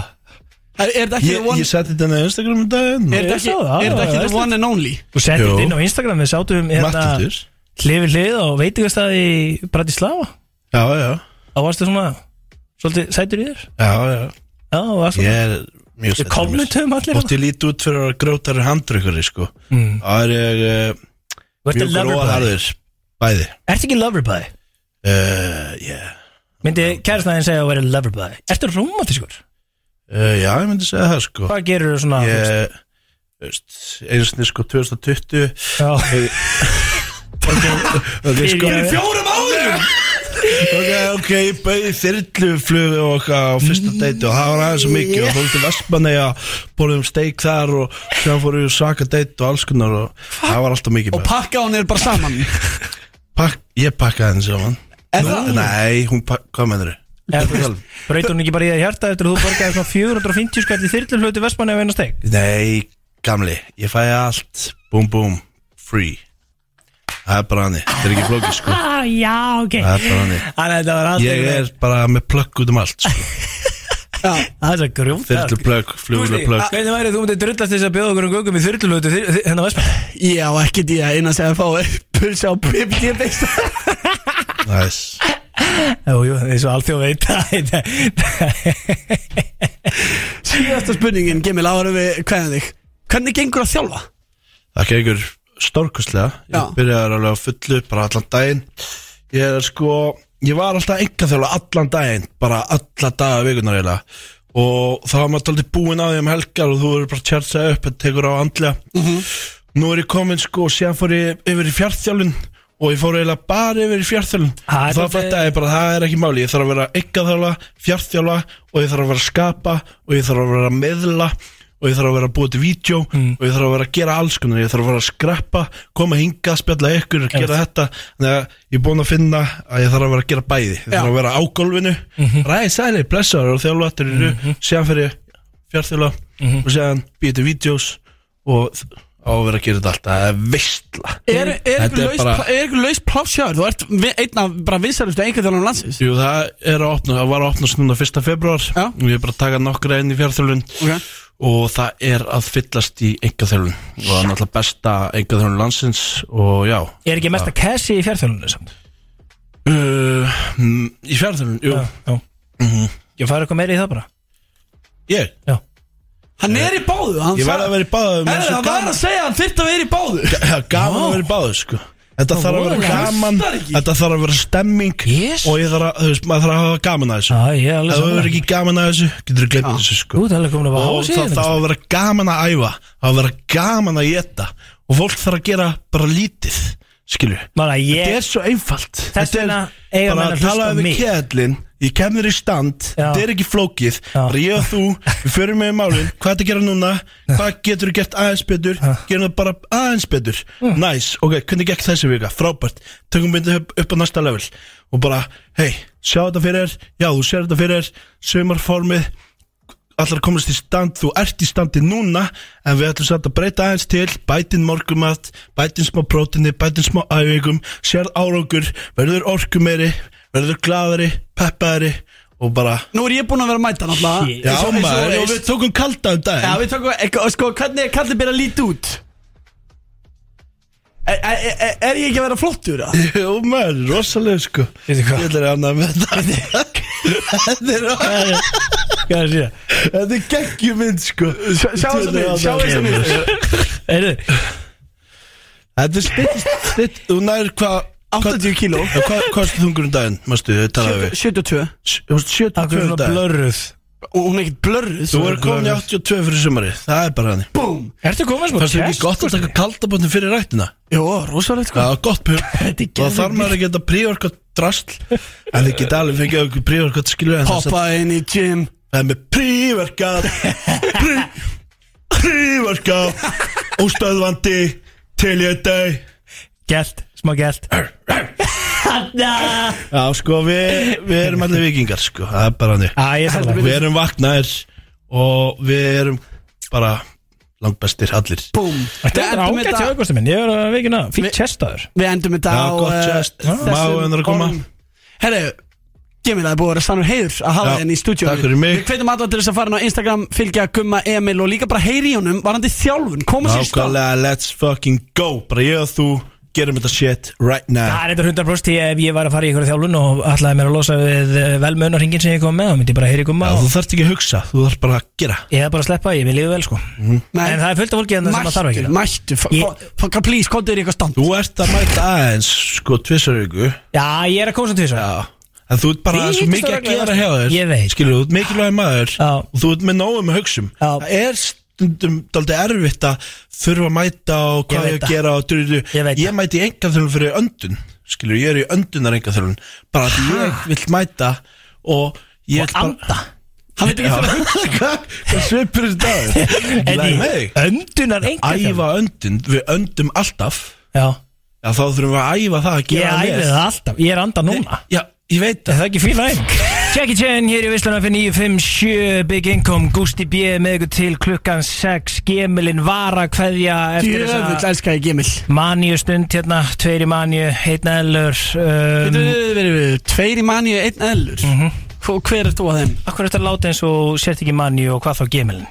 Er, er þetta ekki Ég, the one ég setti þetta á Instagram um daginn. Er þetta ekki, það, er þetta ekki the one and only? Þú settir Jú. þetta inn á Instagram, við sátum hérna Mattitur hlið við hlið og veitingastæði í Bratislava. Já, já, Þá varstu svona, svolítið sætur í þér. Já, já. Já, og varstu Ég er mjög Við settur kommentum allir Ótt ég líti út fyrir að grótari handrökkari sko. Mm. Það er ég uh, Þú ert mjög lover boy gróðarður Bæði Ertu ekki lover boy? uh, yeah. Myndi kærastæðin segja að vera lover boy Ertu romantískur? uh, Já, ég myndi segja það sko Hvað gerur þú svona? Ég, sinni sko 2020 Já, [laughs] Ok, sko Fyrir Fjórum árum! Ok, ok, ég bauði þyrluflug og okkar á fyrsta deiti og það var aðeins svo mikið og fórum til Vestmanneja borðum steik þar og séðan fórum við svaka deit og alls konar og það var alltaf mikið Og með pakka hún er bara saman. Pak, Ég pakkaði henni saman. Er það? Nei, hún pakk, hvað mennur veist, Braut hún ekki bara í það hjarta eftir að þú borgaði svona 450 skall í þyrlu hluti Vestmanni af einu steg Nei, gamli, ég fæ allt. Búm, búm, free Það er bara hannig, þetta er ekki flókið sko. Ah, Já, ok. Það er bara hannig Þannig að þetta var alltaf Ég er bara með plögg út um allt sko. [laughs] Já, Það er svo grjónt Þyrluplögg, fluguluplögg Hvernig væri þú myndið drullast þess að bjóða okkur um gögum í þyrlu hluti hérna Vestmanni ég á ekkert í að eina segja að fá pulsa á PPT besta Næs Jú, jú, eins og alþjóð veit það. Síðasta spurningin, Gemil, áður en við kveðum þig. Hvernig gengur að þjálfa? Það gengur stórkustlega Já. Ég byrjaði alveg á fullu, bara allan daginn. Ég er sko Ég var alltaf enga þjóla allan daginn Bara alla daga vikunar eiginlega. Og þá var maður aldrei búinn að því um helgar Og þú verður bara að tjársa upp tekur á andlega. Nú er ég komin sko og síðan fór ég yfir í fjartþjálun Og ég fór eiginlega bara yfir í fjartþjálun Það er Og þá dálítið- fætti ég bara að það er ekki máli Ég þarf að vera enga þjóla, fjartþjálfa Og ég þarf að vera að skapa Og ég þarf að vera að meðla og ég þarf að vera að búa til vídeo Mm. og ég þarf að vera að gera alls konar. Ég þarf að vera að skreppa, koma hinga, spjalla ykkur gera þetta, þannig að ég er búin að finna að ég þarf að vera að gera bæði. Ég þarf að vera á gólfinu, mm Mhm. ræði sæli blessaður og þjálfa þetta eru. Síðan fyrir ég fjartþjóla Mhm. og síðan býja til vídeos og á að vera að gera þetta alltaf það er veistla Er, ykkur laus, bara- bara... plásjáður? Þú ert vi- einn af bara vinsalustu einhverjum landsins. Jú, það að opna, það var að opna 1. februar og ég er bara að taka nokkra inn í fjárþjálun Ok. Og það er að fyllast í engaþjálun og það er náttúrulega besta engaþjálun landsins og já. Er ekki mesta cassi í fjárþjálunni samt? uh, mm, Í fjárþjálun, jú. Já, já. Ég fara eitthvað meira í það bara. Ég, Hann er í báðu hann ég verði að vera í báðu hann var að segja að hann þyrfti að vera í báðu. Já, gaman að vera í báðu sko Þetta þarf að vera gaman. Þetta þarf að vera stemming. Yes. Og ég þarf að, þú veist, maður þarf að hafa gaman að þessu. Já, ég er alveg Ef þú verður ekki gaman að þessu, getur þú glemt þessu sko. Þú ert alveg komin að og vafa það þá að vera gaman að æfa. Það að vera gaman að geta og fólk þarf að gera bara lítið skilju, þetta er svo einfalt. Þetta er bara að tala á við ég kemur í stand, þetta er ekki flókið. Bara ég og þú, við förum með í málin. [laughs] Hvað að gera núna, hvað getur þú gert aðeins betur, gerum það bara aðeins betur. Næs, ok, hvernig gekk þessi vika? Frábært, tökum myndið upp, upp á næsta level. Og bara, hei, sjá þetta fyrir þér. Já, þú sér þetta fyrir þér, sumarformið allar komast í stand, þú ert í standi núna en við ætlum samt að breyta aðeins til. Bætin morgumat, bætin smá prótinni bætin smá æfingum, sérð árangur verður orkumeiri verður gladari, peppaðari og bara Nú er ég búinn að vera að mæta náttúrulega já Eins og- eins og maður, og við tókum kalda um Já, daginn við tókum, eitthvað, sko, hvernig er kallið byrja að líti út? Er, er, er, er ég ekki að vera flottur? eða? [laughs] Jú maður, rosalega sko Veitu hvað? Ég ætla að annað með þetta Þetta er Hvað er það? Þetta er geggjumynd sko Sjá sjá þess að mynd, sjá þess að mynd Heyrðu, Þetta er stitt, stitt, þú nær hvað 80 kíló. Hvað kosti þungur um daginn, mástu, þau talaðu við? 72 Þú varst 72 akkur um svona daginn. blörruð. Og hún er ekkert blörruð. Þú er komin í 82 fyrir sumari, það er bara hann Búm! Ertu komið smá Fannst þér ekki gott að taka kaldabotni fyrir rættina? Jó, rosalegt sko. Það var gott pjör [laughs] Þetta er Það þarf maður að geta príorkot drasl. En þið geta alveg fengið okkur príorkot skilu en þess að Hoppa inn í gym. Það er með príverkað. Prí, [laughs] Príverkað. Óstöðvandi. Til ég deg. Gælt, smá gælt. Já sko við, við erum allir vikingar sko Það er bara hann Æ, ég er Við erum vaknaðir Og við erum bara Langbestir allir. Búm. Þetta er endum ágætt hjá þetta- auðvustum minn, ég er að veikina Fýtt testaður. Við endum þetta Já, á gott eh, þessum Maður er að koma. orðum. Herru, Gemil, það er búið að vera sannur heiður að hafa Já, þenni í stúdíu takk fyrir mig. Við hveitum alltaf til þess að fara inn á Instagram Fylgja Gumma, Emil og líka bara heyri í honum Varandi þjálfun, koma sér í stað Nákvæmlega let's fucking go. Bara ég og þú gerum þetta shit right now. Það er þetta 100% því ef ég var að fara í ykkur þjálfun og ætlaði mér að losa við velmönarringin sem ég kom með þá myndi ég bara heyri gumma Já, og þú þarft ekki að hugsa, þú þarft bara að gera. Ég hef bara að sleppa, ég vil lífa vel sko. Nei, En það er fullt af fólki hérna sem að þarf ekki Mættu, mættu f- Please, komdu þér í eitthvað stand. Þú ert að mæta aðeins, sko, tvissar viku. Já, ég er að koma svo tvisar Já. En þú ert bara svo mikið að gera hjá þér. Ég veit. Skilur, þú ert mikilvæg maður. Já. Og þú ert með nógu með hugsum Já. Það er stundum daldið erfitt að þurfa að mæta og hvað Ég ég, að gera og druðu Ég veit Ég mæti í engaþjálfun fyrir öndun Skilur, ég er í öndunar engaþjálfun Bara að ég vill mæta Og ég fyrir [laughs] að Hvað? Svipur þetta [laughs] Öndunar enga æfa öndun Við öndum alltaf. Já, Já, þá þurfum við að æfa það að ég æfið það alltaf, ég er anda núna. Já, ég veit Er það ekki fín æfing? Jackie Chan hér í Vissluna fyrir 957 Big Income, Gusti B með ykkur til klukkan 6 Gemilin var að kveðja eftir Jöfull, þessa elska ég Gemil maníu stund hérna, tveir í maníu, einn eðlur um, um, Tveir í manni, einn eðlur Mhm. Og hver er þú að þeim? Akkur er þetta að láta eins og sért ekki maníu og hvað þá Gemilin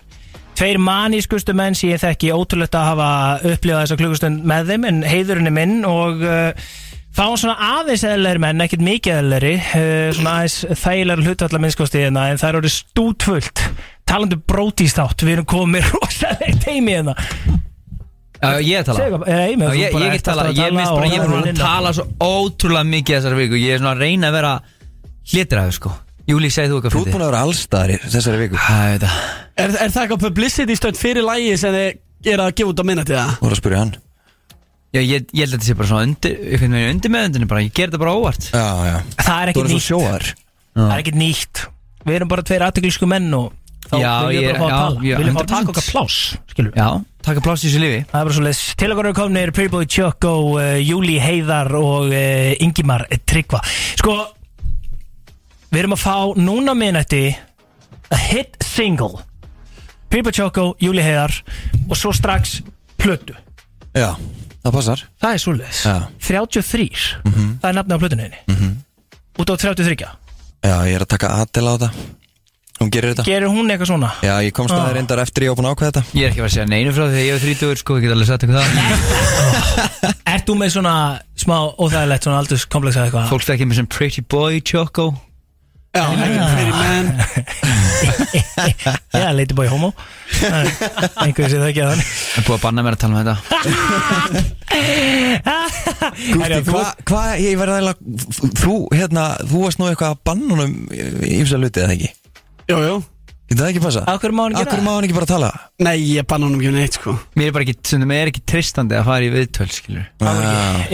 Tveir manískustu menn sem ég þekki ótrúlegt að hafa upplifað þessa klukkustund með þeim en heiðurinn er minn og uh, fáum svona aðeins eðlæri menn, ekkert mikið eðlæri uh, svona aðeins þægilegar hlutvallar minnskosti hérna, en það eru stútfullt talandi um brótístátt, við erum komið [laughs] rosalega teimi hérna. Já, ég er að tala. Segðu eh, ég, bara ég ert get tala, ég bara, ég er búin að tala svo ótrúlega mikið þessari viku. Ég er svona að reyna að vera hlitræður sko. Júli, segð þú eitthvað Þú ert búin að vera allstaðar í þessari viku. Það. Er Er, er það eitthvað publicity stönd fyrir lægi sem þið er að gefa út á minna til það? Þú voru að spyrja hann Já, ég, ég held að þetta sé bara svona undir, einhvern veginn undir meðundinu bara, ég ger þetta bara óvart. Já, já. Það er Þú ekkert voru svo nýtt. sjóar. Það er ekkert nýtt. Við erum bara tveir aðtökulsku menn og þá Já, viljum við ég- bara fá að já, tala. já, Við viljum fá að 100%. taka okkar pláss skilur Já, taka pláss í þessu lífi. Það er bara svo leys Til okkar eru komnir Chuck og uh, Júli Heiðar og uh, Ingimar Tryggva. Sko Við erum að fá núna minnætti A hit single. Chuck og Júli Heiðar Og svo strax plötu. Já, það passar Það er svo leys Já. 33 Mhm. Það er nafnið á plötuninni Mhm. Út á 33 Já, ég er að taka Adela á þetta Hún gerir þetta Gerir hún eitthvað svona? Já, ég komst að Ah. það reyndar eftir ég á búin að ákveða þetta Ég er ekki að vera að segja neinu frá því þegar ég er 30 sko, ég get alveg sagt eitthvað það [laughs] Ert þú með svona smá óþægilegt svona aldurskomplexa eitthvað? Fólk þekkir mig sem Pretty Boy Choco Já, ekki pretty man. [laughs] Já, lady boy homo. Einhverju sem það ekki að hann. Það er búið að banna mér að tala um þetta. [laughs] Gústi, hvað, hva, ég verði að Þú, hérna, þú varst nú eitthvað að banna honum Ímsa hluti, eða ekki? Jú, jú Getur það ekki passa? Akkur má hann gera Akkur má hann ekki bara tala? Nei, ég banna honum ekki neitt sko. Mér er bara ekki, sem það er ekki tristandi að fara í viðtöl, skilur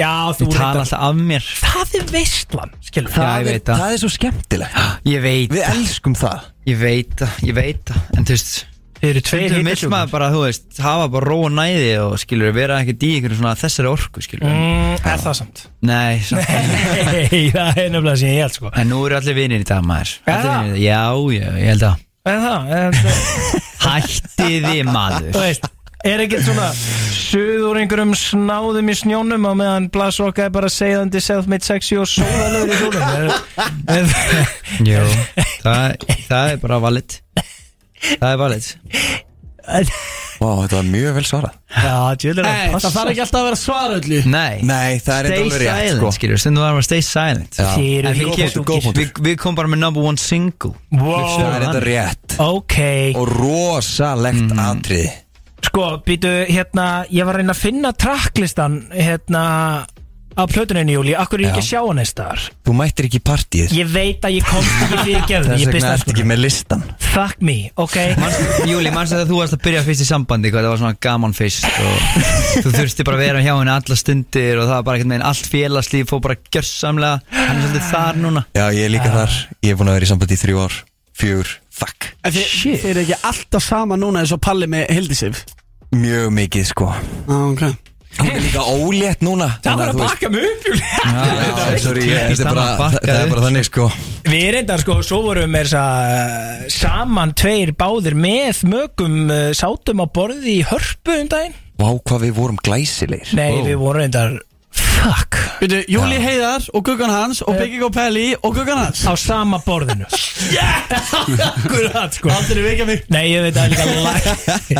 Já, þú Ég tala alltaf af mér. Það er veistlan, skilur Já, ég veit það. Það er svo skemmtilegt. Ég veit Við elskum það. Ég veit það, ég veit það. En þú veist Þið eru tveir Stundum vill maður bara, þú veist, hafa bara ró og næði og skilur, vera ekkert í ykkur svona þessari orku, skilur mm, Er það samt? Nei, samt [laughs] Nei, það er nefnilega sem ég held sko. En nú eru allir vinir í dag, maður. Allir það? vinir, já, já, ég held að Er það? Það? [laughs] Hættiði maður Þú veist, er ekki svona Suður einhverjum snáðum í snjónum á meðan Blasrocka er bara segðandi self-made sexy og sóðalögur í er, Jú, það, það er bara valid Það er valid Vá, þetta var mjög vel svarað. Já, djöðlega Nei, það þarf ekki alltaf að vera svara öllu. Nei, Nei, það er stay eitthvað alveg rétt, silent, sko. skilur, stundum var að stay silent. Já. Þið eru En við, kem- Góð punktur. við, við komum bara með number one single. Wow. Það er þetta rétt. Ok. Og rosalegt Mhm. atriði. Sko, býtu, hérna, ég var að reyna að finna tracklistan, hérna, á plötuninu, Júli, akkur er ég ekki að sjá hann einn staðar? Þú mættir ekki í partíið. Ég veit að ég komst ekki fyrir [laughs] gerðin, Þess ég vegna ertu ekki með listan. Fuck me, ok? Júli, mannstu að þú varst að byrja fyrst í sambandi hvað það var svona gaman fyrst og þú þurfti bara að vera hjá henni alla stundir og það var bara ekkert meginn allt félagslíf fór bara gjörsamlega. Hann er svolítið þar núna. Já, ég er líka þar. Ég er búin að vera í sambandi í þrjú ár. Fjör, fuck. Þið, er ekki alltaf sama núna eins og Palli með Hildisif Mjög mikið, sko. Já, ok Hún er líka ólétt núna. Það var að baka mig upp, það er bara þannig, sko. Við reyndar sko, svo vorum við að saman tveir báðir með mögum uh, sátum á borði í hörpu um daginn. Vá, hvað við vorum glæsilegir. Nei, við vorum reyndar Fuck. Veitu, Júli Heiðar og Guggan hans og Biggie og Pelli og Guggan hans. Á sama borðinu. [laughs] Akkurat sko. Aldrei vekja mig. Nei, ég veit að líka lag-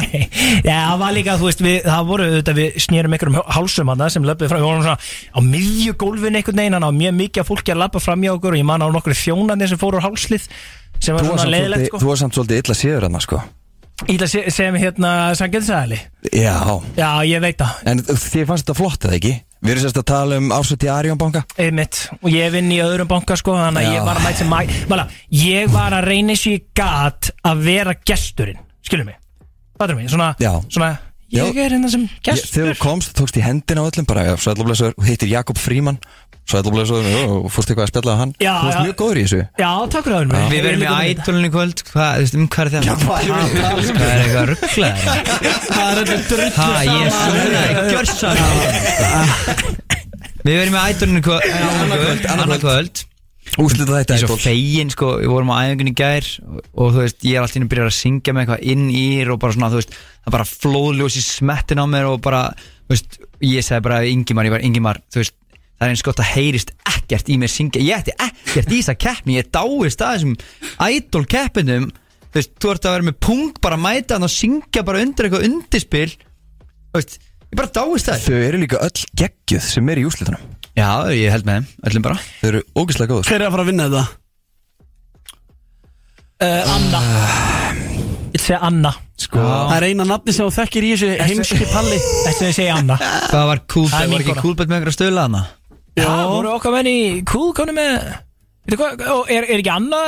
[laughs] Já, það var líka, þú veist, við, það voru þetta við snérum einhverjum hálsum hana sem löpum fram, við vorum svona á miðju gólfinu einhvern veginn, hann á mjög mikið af fólki að lappa fram hjá okkur og ég man á nokkru þjónandi sem fóru á hálslið sem var Þú var svona samt leiðilegt svolítið- sko. þú var samt svolítið illa síður hann, sko. Íla sem, sem hérna sangjöldsæli Já, Já, ég veit það, en þið fannst þetta flott, eða ekki? Við erum sérst að tala um ársöti í Arjón banka. Einmitt. Og ég vinn í öðrum banka sko þannig að ég var að mæta sem mæ ég var að reyna í gat að vera gesturinn, skilur mig? Fattur mig, svona, Já. svona ég er hérna sem gestur Þegar þú komst, tókst í hendina á öllum bara, já, sætlublesaður, og hittir Jakob Fríman Sætlublesaður, og fórst eitthvað að spjalla á hann. Já, Þú varst mjög góður í þessu. Já, takk fyrir það Við verðum í ædolinu í kvöld. Hvað, þú veist, um hvað er það? Já, hvað? Hvað er eitthvað rugglaður? Það er þetta? Drullu Ha, ég er svona Gjörsamlega. Við verðum í ædolinu í kvöld Annað kvöld. Úslita þetta Ég er svo fegin, sko, við vorum á æfingunni í gær og, þú veist, ég er alltaf inn að byrja að syngja með eitthvað inn í ír og bara svona, þú veist, það bara flóðljós í smettin á mér og bara, þú veist, ég sagði bara við Ingimar, ég var Ingimar, þú veist, það er eins gott að heyrist ekkert í mér syngja, ég ætti ekkert í þessa keppni, ég dáist að þessum idol keppinum, þú veist, þú ert að vera með punkt bara að mæta hann og syngja bara undir eitthvað undirspil, þú veist, ég bara dáist að Þau eru líka öll geggjuð sem er í úslitunum Já, ég held með þeim, öllum bara. Þau eru ógislega góður Hver er að fara að vinna þetta? uh, Anna. Ég segja Anna. Sko Það er eina nafni sem þú þekkir í þessu heimski palli. Þessi að segja Anna. Það var cool, Það það var ekki bet með einhverja stöðla hana Já, voru okkar menn í cool konu með Veitu hvað, og er, er ekki Anna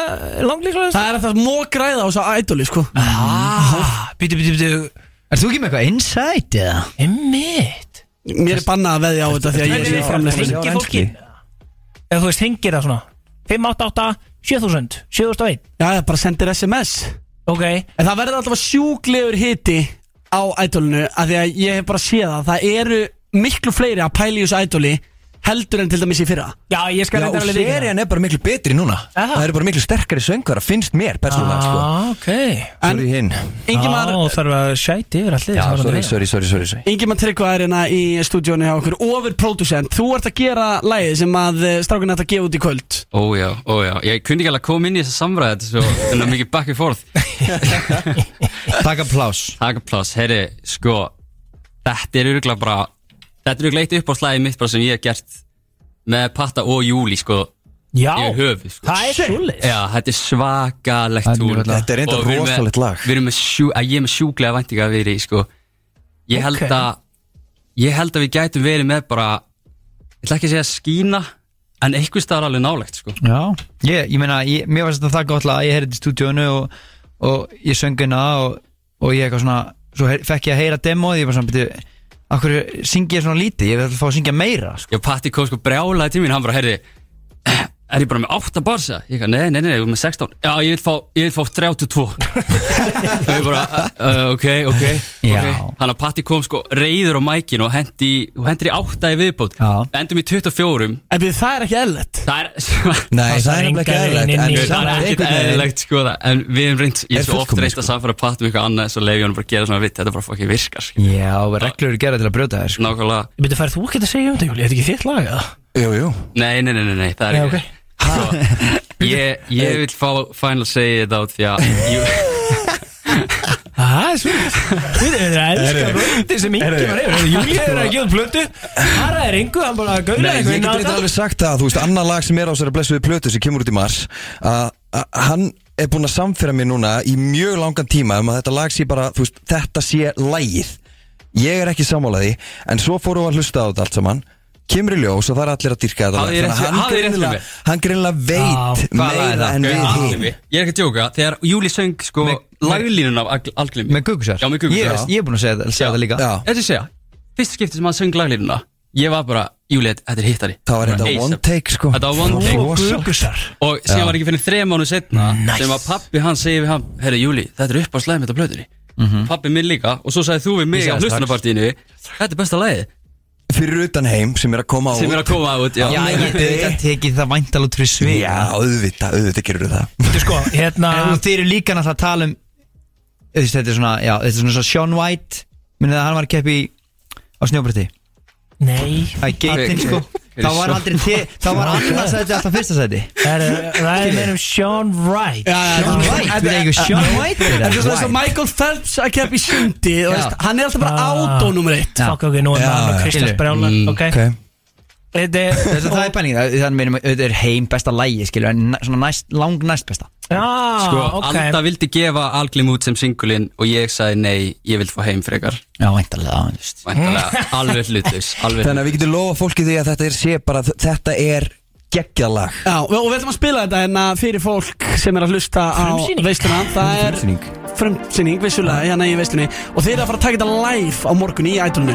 langlíklega? Það er að það mók græða á þessu ædoli sko. Ah, býtu, býtu, býtu Er þú ekki með eitthvað insight eða? Emmitt Mér er bannað að veðja á þetta því að ég er framlega Hengi fólki? Eða þú veist, hengir það svona? 588 7000 7001 Já, já, bara sendir SMS Ok. En það verður alltaf sjúklegur hiti á ædolinu því að ég hef bara séð að það eru miklu fleiri að pæla í þessu ædoli heldur en til dæmis í fyrra? Já, ég skal Já, og alveg líka serían er bara miklu betri núna. Aha. Það eru bara miklu sterkari söngvara, finnst mér persónulega sko. Ah, ok. Sorry hinn. Ingimar, Já, þarf að sjæti yfir allir Já, sorry, sorry, sorry, sorry, sorry. Ingimar Tryggva er hérna í stúdíónu hjá okkur Overproducent, þú ert að gera lægið sem að strákinn ætti að gefa út í kvöld. Ó já, ó já, ég kunni ekki alveg að koma inn í þessa samræði Þetta er svo er mikið back and forth. [laughs] Takk applás Takk applás, heyri, sko Þetta er örgulega bara Þetta er örgulega eitt upp á slæði mitt bara sem ég hef gert Með Patta og Júli, sko Já, höfuð, sko. það er svoleiðis. Já, þetta er svakalegt Það er lag. Þetta er með- rosalegt lag. Við erum með sjú, að ég er með sjúklega væntinga að vera í, sko. Ég held Ok. að Ég held að við gætum verið með bara Ég ætla ekki að segja skína En einhvers staðar alveg nálegt, sko. Já. Ég, ég meina, ég, mér varst þetta það gott lag að Ég heyrði í stúdíónu og, og ég söng hérna og, og ég eitthvað svona Svo heyr, fekk ég að heyra demóð Ég var svona, byrju Akkur syngi ég svona lítið, ég vil fá að syngja meira sko. Já, Patti kom sko brjálaði til mín, hann bara, heyrði Er ég bara með 8 barsa? Ég kann, nei, nei, nei, ég er með 16 Já, ég vil fá, ég vil fá 32 Og ég bara, uh, ok, ok, Já. ok Þannig að Patti kom sko reyður á mækin og hendi, og hendur í 8 í viðbót Já. Endum í 24 En við, það er ekki eðlert [laughs] Það er Nei, það er nefnilega ekki eðlilegt En Það er ekkert eðlilegt sko það En við erum reynd, ég Er er svo oft fullkomið, reynd að sko. samfæra Patti með eitthvað annað Svo leiði hann bara að gera svona vitt Þetta bara fokki virkar sko. Já, reglur eru gerða til að brjóta þér sko. Nákvæmlega Býtu, færð þú ekki að segja um þetta, Júli? Er þetta ekki þitt lag, eða? Jú, jú Nei, nei, nei, nei, nei, það er Nei, ekki ok. [laughs] Ég, ég vil fá final say þetta át því að Það er svo Við erum að elska blöndi sem Ingi var yfir? Júli er að gefa plötu Hara er yngu, hann bara að gaula Nei, ég eitthvað inn get þetta. alveg sagt það, þú veist, annar lag sem er á þessari blessuði plötu sem kemur út í mars að að hann er búinn að samfæra mér núna í mjög langan tíma um að þetta lag sé bara, þú veist, þetta sé lagið. Ég er ekki sammálaði en svo fórum við að hlusta á þetta allt saman kemur í ljós og það er allir að dyrka þetta lag. Þannig að hann greinlega veit meira en við hinn Ég er ekki að djóka, þegar Júli söng sko laglínun af Al- Alglimi Með Gugusar Já, með Ég, er búin að segja, segja það líka. Þetta er að segja, fyrst skipti sem hann söng laglínuna Ég var bara, Júli, þetta er hittari. Það var þetta one take sko. Þetta var one Það take. rosa. Gugusar Og Já. var ekki fyrir þreja mánu setna Sem að pappi hann segi við hann Herri Júli, þetta er upp á slæðum þetta plötunni. Pappi minn líka. Og svo sagði þú við mig á hlustunarpartíinu Þetta er besta lagið fyrir utan heim sem er að koma á Sem er að koma út, já. Já, ég auðvitað. tekið það væntal út fyrir svið. Já, auðvitað, auðvitað gerur það. Þú sko, hérna En þið eru líka náttúrulega að tala um þú veist, Þetta er svona, já, þetta er svona svo Sean White Minnið að hann var að keppi í- á snjóbretti Nei. Það er geitin sko. Þá var aldrei te, Þá var annars sæti alltaf fyrsta sæti. Það er, það er meðum Sean Wright. Sean White, við eigum Sean White Það er fyrir svo að Michael Phelps að keppa í sundi Hann er alltaf bara Ah. átó nummer eitt. Fuck ok, nú er maður Skilur. Brjálar. Mm, Ok. Þetta er að það er penning Það er Þetta er heim besta lægi svona næst, lang næst besta Já, Sko, ok. Alda vildi gefa Alglim út sem singulinn Og ég sagði nei, ég vil fá heim frekar. Já, væntalega. Væntalega, alveg hlutlaus Alveg Þannig að við getum lofa fólki því að þetta er sé bara Þetta er geggjalag Já, og við ætlum að spila þetta hérna fyrir fólk sem er að hlusta á veisluna. Það er frumsýning, vissulega, hérna í veislunni. Og þeir eru að fara að taka þetta live á morgun í ætlunni